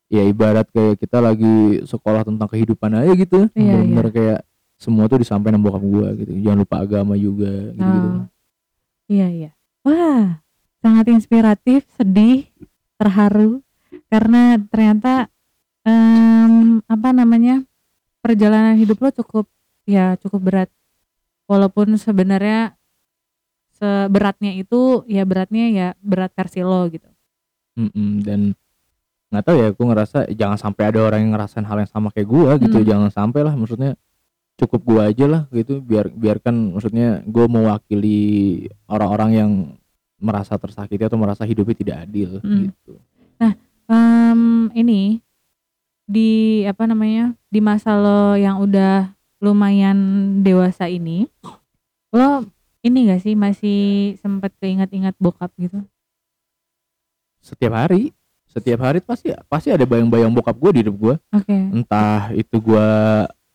ya ibarat kayak kita lagi sekolah tentang kehidupan aja gitu Iya, bener-bener kayak semua tuh disampaikan sama bokap gue gitu jangan lupa agama juga gitu gitu Oh. Iya, iya. Wah, sangat inspiratif, sedih, terharu karena ternyata em, apa namanya? perjalanan hidup lo cukup ya cukup berat. Walaupun sebenarnya seberatnya itu ya beratnya ya berat versi lo gitu. Mm-mm, dan nggak tahu ya gue ngerasa jangan sampai ada orang yang ngerasain hal yang sama kayak gue gitu Hmm. jangan sampai lah maksudnya cukup gue aja lah gitu. Biar biarkan maksudnya gue mewakili orang-orang yang merasa tersakiti atau merasa hidupnya tidak adil Hmm. gitu. Em, ini di apa namanya di masa lo yang udah lumayan dewasa ini lo ini gak sih masih sempet keinget-ingat bokap gitu? Setiap hari setiap hari pasti pasti ada bayang-bayang bokap gue di hidup gue oke. Entah itu gue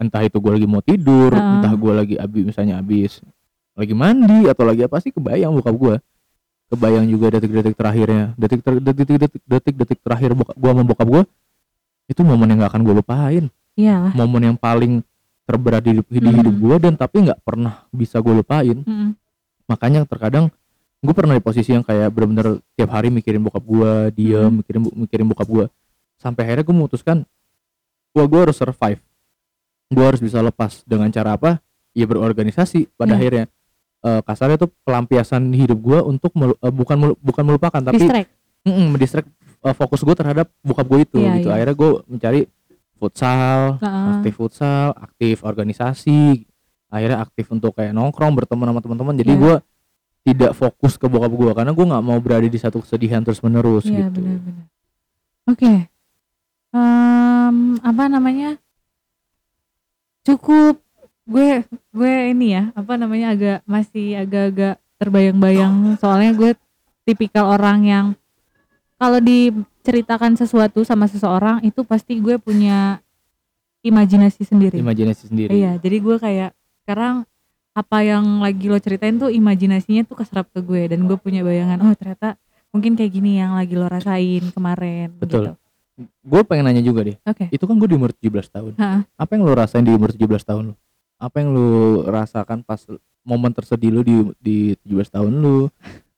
entah itu gue lagi mau tidur Heeh. entah gue lagi abis misalnya abis lagi mandi atau lagi apa sih kebayang bokap gue kebayang juga detik-detik terakhirnya detik ter- detik-detik detik-detik terakhir bokap gue sama bokap gue itu momen yang gak akan gue lupain iya momen yang paling terberat di hidup, di Mhm. hidup gue dan tapi nggak pernah bisa gue lupain Mm-mm. makanya terkadang gue pernah di posisi yang kayak bener-bener tiap hari mikirin bokap gue diem Mhm. mikirin mikirin bokap gue sampai akhirnya gue memutuskan wah gue harus survive gue harus bisa lepas. Dengan cara apa? Ya berorganisasi pada Iya. akhirnya. Eh, kasarnya tuh pelampiasan hidup gue untuk melu- eh, bukan melu- bukan melupakan tapi distract. Mm, mendistract eh, fokus gue terhadap bokap gue itu Iya, gitu. iya. akhirnya gue mencari futsal Heeh. aktif futsal aktif organisasi akhirnya aktif untuk kayak nongkrong berteman sama teman-teman. Jadi Iya. gue tidak fokus ke bokap gue karena gue nggak mau berada di satu kesedihan terus menerus iya gitu. oke. Em, apa namanya cukup. Gue gue ini ya apa namanya agak masih agak-agak terbayang-bayang. Soalnya gue tipikal orang yang kalau diceritakan sesuatu sama seseorang itu pasti gue punya imajinasi sendiri. Imajinasi sendiri. Iya jadi gue kayak sekarang apa yang lagi lo ceritain tuh imajinasinya tuh keserap ke gue. Dan gue punya bayangan oh ternyata mungkin kayak gini yang lagi lo rasain kemarin Betul. gitu. Gue pengen nanya juga deh. Oke. itu kan gue di umur 17 tahun. Ha, apa yang lu rasain di umur 17 tahun lu? Apa yang lu rasakan pas momen tersedih lu di di 17 tahun lu?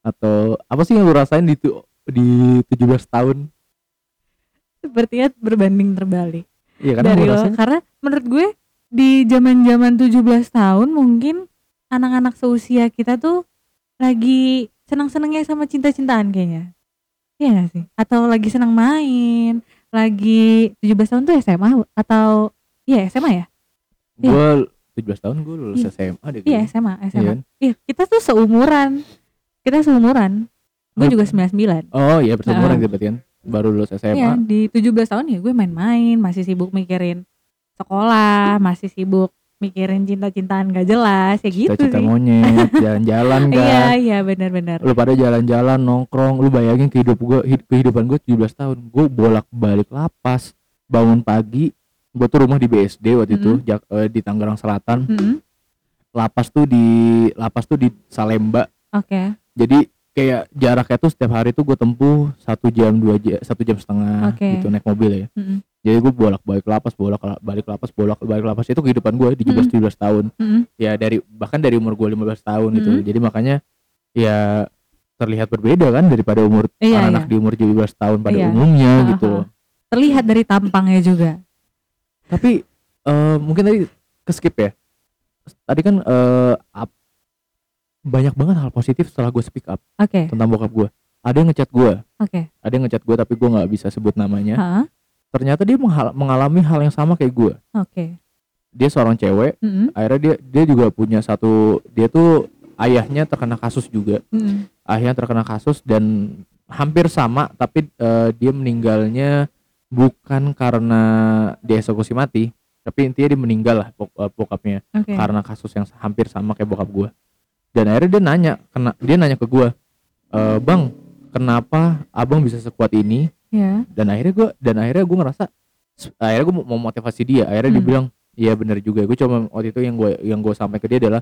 Atau apa sih yang lu rasain di tu- di 17 tahun? Sepertinya berbanding terbalik. Iya karena dari lo rasain karena menurut gue di zaman-zaman 17 tahun mungkin anak-anak seusia kita tuh lagi senang-senangnya sama cinta-cintaan kayaknya iya gak sih? Atau lagi senang main lagi 17 tahun tuh SMA atau iya SMA ya? Gue 17 tahun gue lulus Iya. SMA deh iya. SMA Iya SMA iya kita tuh seumuran. Kita seumuran. Gue Oh, juga 99 oh iya Heeh. gitu berarti kan? Baru lulus SMA Iya, di 17 tahun ya gue main-main, masih sibuk mikirin sekolah, masih sibuk mikirin cinta-cintaan gak jelas, ya gitu cita-cita sih. monyet jalan-jalan kan Iya, iya benar-benar. lu pada jalan-jalan nongkrong lu bayangin kehidup gua hid- kehidupan gue 17 tahun gue bolak-balik lapas bangun pagi gue tuh rumah di BSD waktu itu Mm-mm. Jak- eh, di Tangerang Selatan Mm-mm, lapas tuh di lapas tuh di Salemba Oke, jadi kayak jaraknya tuh setiap hari tuh gue tempuh satu jam dua jam satu jam setengah Oke. gitu naik mobil ya Mm-mm. Jadi gue bolak-balik lapas bolak-balik lapas bolak-balik lapas. Itu kehidupan gue di 17 17 tahun. Mm-mm. ya dari bahkan dari umur gue 15 tahun gitu. Mm. jadi makanya ya terlihat berbeda kan daripada umur Iya, anak-anak di umur 17 tahun pada Iya. umumnya Ha, gitu. Terlihat dari tampangnya juga. tapi eh, mungkin tadi ke skip ya. Tadi kan eh, ap- banyak banget hal positif setelah gue speak up Oke, tentang bokap gue ada yang ngechat gue oke. ada yang ngechat gue tapi gue nggak bisa sebut namanya. Ha, ternyata dia mengalami hal yang sama kayak gue Oke. dia seorang cewek Mm-mm, akhirnya dia dia juga punya satu dia tuh ayahnya terkena kasus juga mm-mm. ayahnya terkena kasus dan hampir sama tapi eh, dia meninggalnya bukan karena dieksekusi mati tapi intinya dia meninggal lah bok- eh, bokapnya Oke. karena kasus yang hampir sama kayak bokap gua dan akhirnya dia nanya kena dia nanya ke gua "Eh, bang kenapa abang bisa sekuat ini Ya. dan akhirnya gua dan akhirnya gua ngerasa akhirnya gua mau motivasi dia akhirnya dia Hmm. bilang iya benar juga gue cuma waktu itu yang gue yang gue sampai ke dia adalah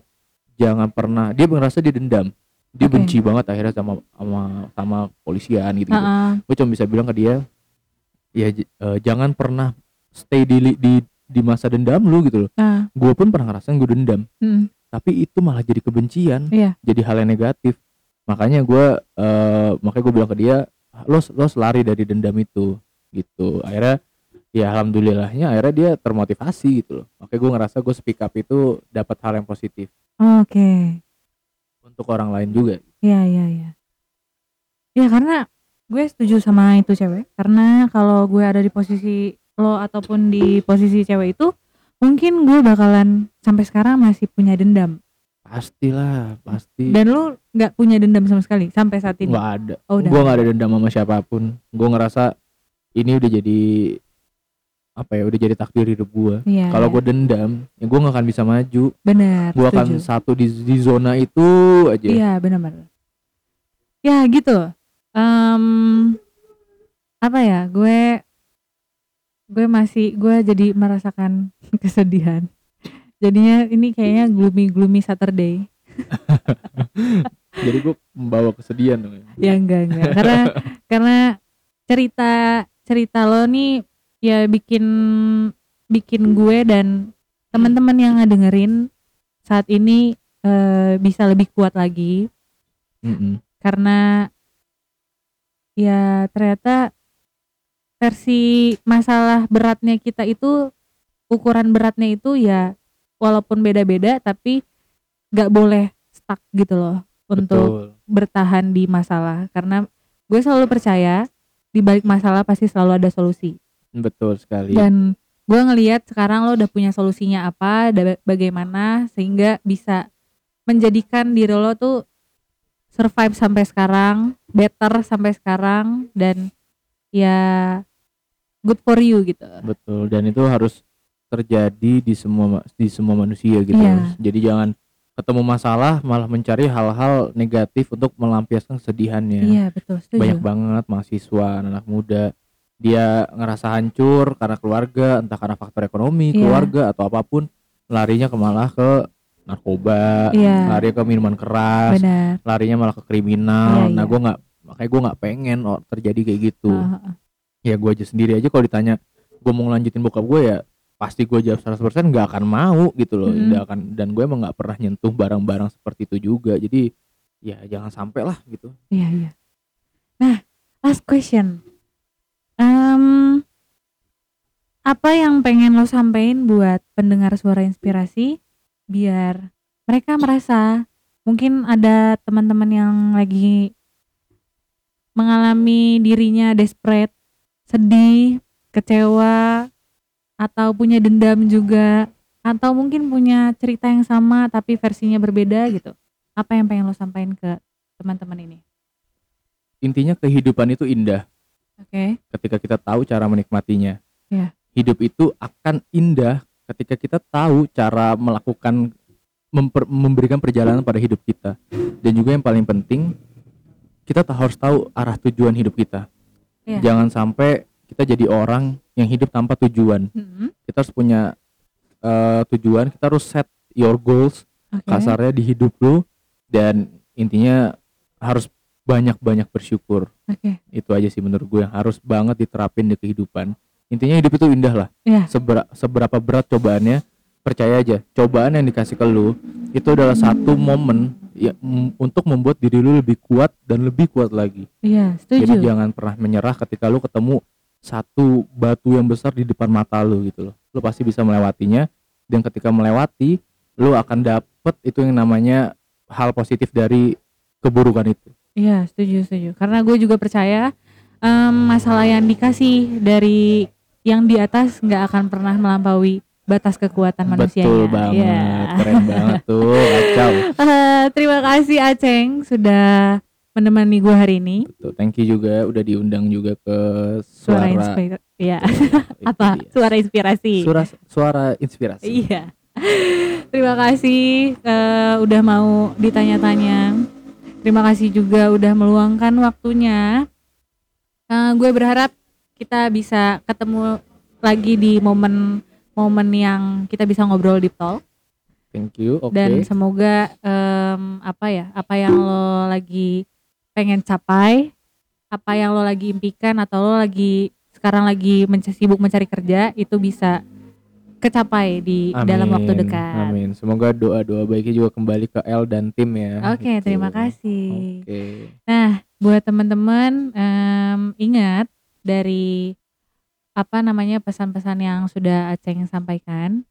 jangan pernah dia merasa dia dendam dia Oke. benci banget akhirnya sama sama sama polisian gitu, Ha, ha. gue cuma bisa bilang ke dia ya eh, jangan pernah stay di di di masa dendam lu gitu loh Ah, gue pun pernah ngerasain gue dendam mm, tapi itu malah jadi kebencian Iya. jadi hal yang negatif makanya gue eh, makanya gue bilang ke dia lo lo lari dari dendam itu gitu akhirnya ya alhamdulillahnya akhirnya dia termotivasi gitu loh makanya gue ngerasa gue speak up itu dapat hal yang positif Oke. untuk orang lain juga Iya, iya, iya. Ya karena gue setuju sama itu cewek. Karena kalau gue ada di posisi lo ataupun di posisi cewek itu, mungkin gue bakalan sampai sekarang masih punya dendam. Pastilah pasti Dan lo nggak punya dendam sama sekali sampai saat ini. nggak ada Oh, gue nggak ada dendam sama siapa pun gue ngerasa ini udah jadi apa ya udah jadi takdir hidup gue Iya. kalau gue dendam ya gue nggak akan bisa maju benar. gue akan satu di, di zona itu aja Iya benar-benar. Ya gitu. Em, apa ya? Gue gue masih gue jadi merasakan kesedihan. Jadinya ini kayaknya gloomy gloomy Saturday. jadi gue membawa kesedihan dong ya. Ya enggak enggak. Karena karena cerita cerita lo nih ya bikin bikin gue dan teman-teman yang ngedengerin saat ini eh, bisa lebih kuat lagi Mm-mm. karena ya ternyata versi masalah beratnya kita itu ukuran beratnya itu ya walaupun beda-beda tapi nggak boleh stuck gitu loh untuk betul. bertahan di masalah. Karena gue selalu percaya di balik masalah pasti selalu ada solusi. Betul sekali. Dan gue ngelihat sekarang lo udah punya solusinya apa bagaimana sehingga bisa menjadikan diri lo tuh survive sampai sekarang better sampai sekarang dan ya good for you gitu. Betul dan itu harus terjadi di semua di semua manusia gitu Iya. jadi jangan ketemu masalah malah mencari hal-hal negatif untuk melampiaskan kesedihannya iya betul setuju banyak banget mahasiswa anak muda dia ngerasa hancur karena keluarga entah karena faktor ekonomi Iya. keluarga atau apa pun larinya ke malah ke narkoba Iya. lari ke minuman keras benar larinya malah ke kriminal Iya, nah iya. gue nggak makanya gue nggak pengen oh, terjadi kayak gitu Heeh, heeh. ya gue aja sendiri aja kalau ditanya gue mau ngelanjutin bokap gue ya pasti gue jawab 100% nggak akan mau gitu loh Mm-mm. nggak akan dan gue emang nggak pernah nyentuh barang-barang seperti itu juga jadi ya jangan sampai lah gitu Iya iya. Nah, last question. Em, apa yang pengen lo sampein buat pendengar suara inspirasi biar mereka merasa mungkin ada teman-teman yang lagi mengalami dirinya desperate, sedih, kecewa, atau punya dendam juga, atau mungkin punya cerita yang sama tapi versinya berbeda gitu. Apa yang pengen lo sampaikan ke teman-teman ini? intinya kehidupan itu indah Oke. ketika kita tahu cara menikmatinya Iya. hidup itu akan indah ketika kita tahu cara melakukan memper- memberikan perjalanan pada hidup kita dan juga yang paling penting kita ta- harus tahu arah tujuan hidup kita Iya. jangan sampai kita jadi orang yang hidup tanpa tujuan Mm-mm. kita harus punya eh, tujuan kita harus set your goals Oke. kasarnya di hidup lu dan intinya harus banyak-banyak bersyukur Oke. itu aja sih menurut gue yang harus banget diterapin di kehidupan intinya hidup itu indah lah Iya. Sebera- seberapa berat cobaannya percaya aja cobaan yang dikasih ke lu itu adalah satu momen ya, untuk membuat diri lu lebih kuat dan lebih kuat lagi Iya, jadi setuju. jangan pernah menyerah ketika lu ketemu satu batu yang besar di depan mata lu gitu loh lu pasti bisa melewatinya dan ketika melewati lu akan dapet itu yang namanya hal positif dari keburukan itu Iya, setuju, setuju. Karena gue juga percaya em, masalah yang dikasih dari yang di atas nggak akan pernah melampaui batas kekuatan manusianya. betul banget Iya. keren banget tuh Eh, terima kasih Aceng sudah menemani gue hari ini. Betul. Thank you juga udah diundang juga ke Suara, suara, inspirasi. Iya. Itu Apa? dia. Suara inspirasi. Suara suara inspirasi. Iya. Terima kasih eh, udah mau ditanya-tanya. Terima kasih juga udah meluangkan waktunya. Eh, gue berharap kita bisa ketemu lagi di momen-momen yang kita bisa ngobrol deep talk Thank you. Oke. dan semoga em, apa ya apa yang lo lagi pengen capai apa yang lo lagi impikan atau lo lagi sekarang lagi menc- sibuk mencari kerja itu bisa kecapai di dalam waktu Amin, dekat. Amin. Semoga doa-doa baiknya juga kembali ke L dan tim ya. Oke, Gitu. terima kasih. Oke. Nah, buat teman-teman em, ingat dari apa namanya pesan-pesan yang sudah Aceng sampaikan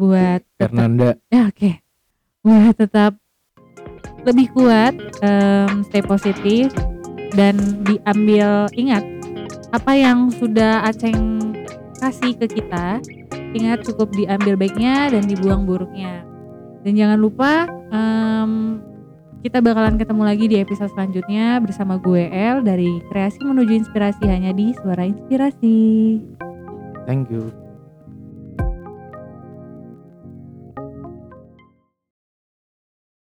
buat tetap Fernanda, ya oke buat tetap lebih kuat em, stay positif dan diambil ingat apa yang sudah Aceng kasih ke kita ingat cukup diambil baiknya dan dibuang buruknya dan jangan lupa em, kita bakalan ketemu lagi di episode selanjutnya bersama gue El dari kreasi menuju inspirasi hanya di suara inspirasi thank you.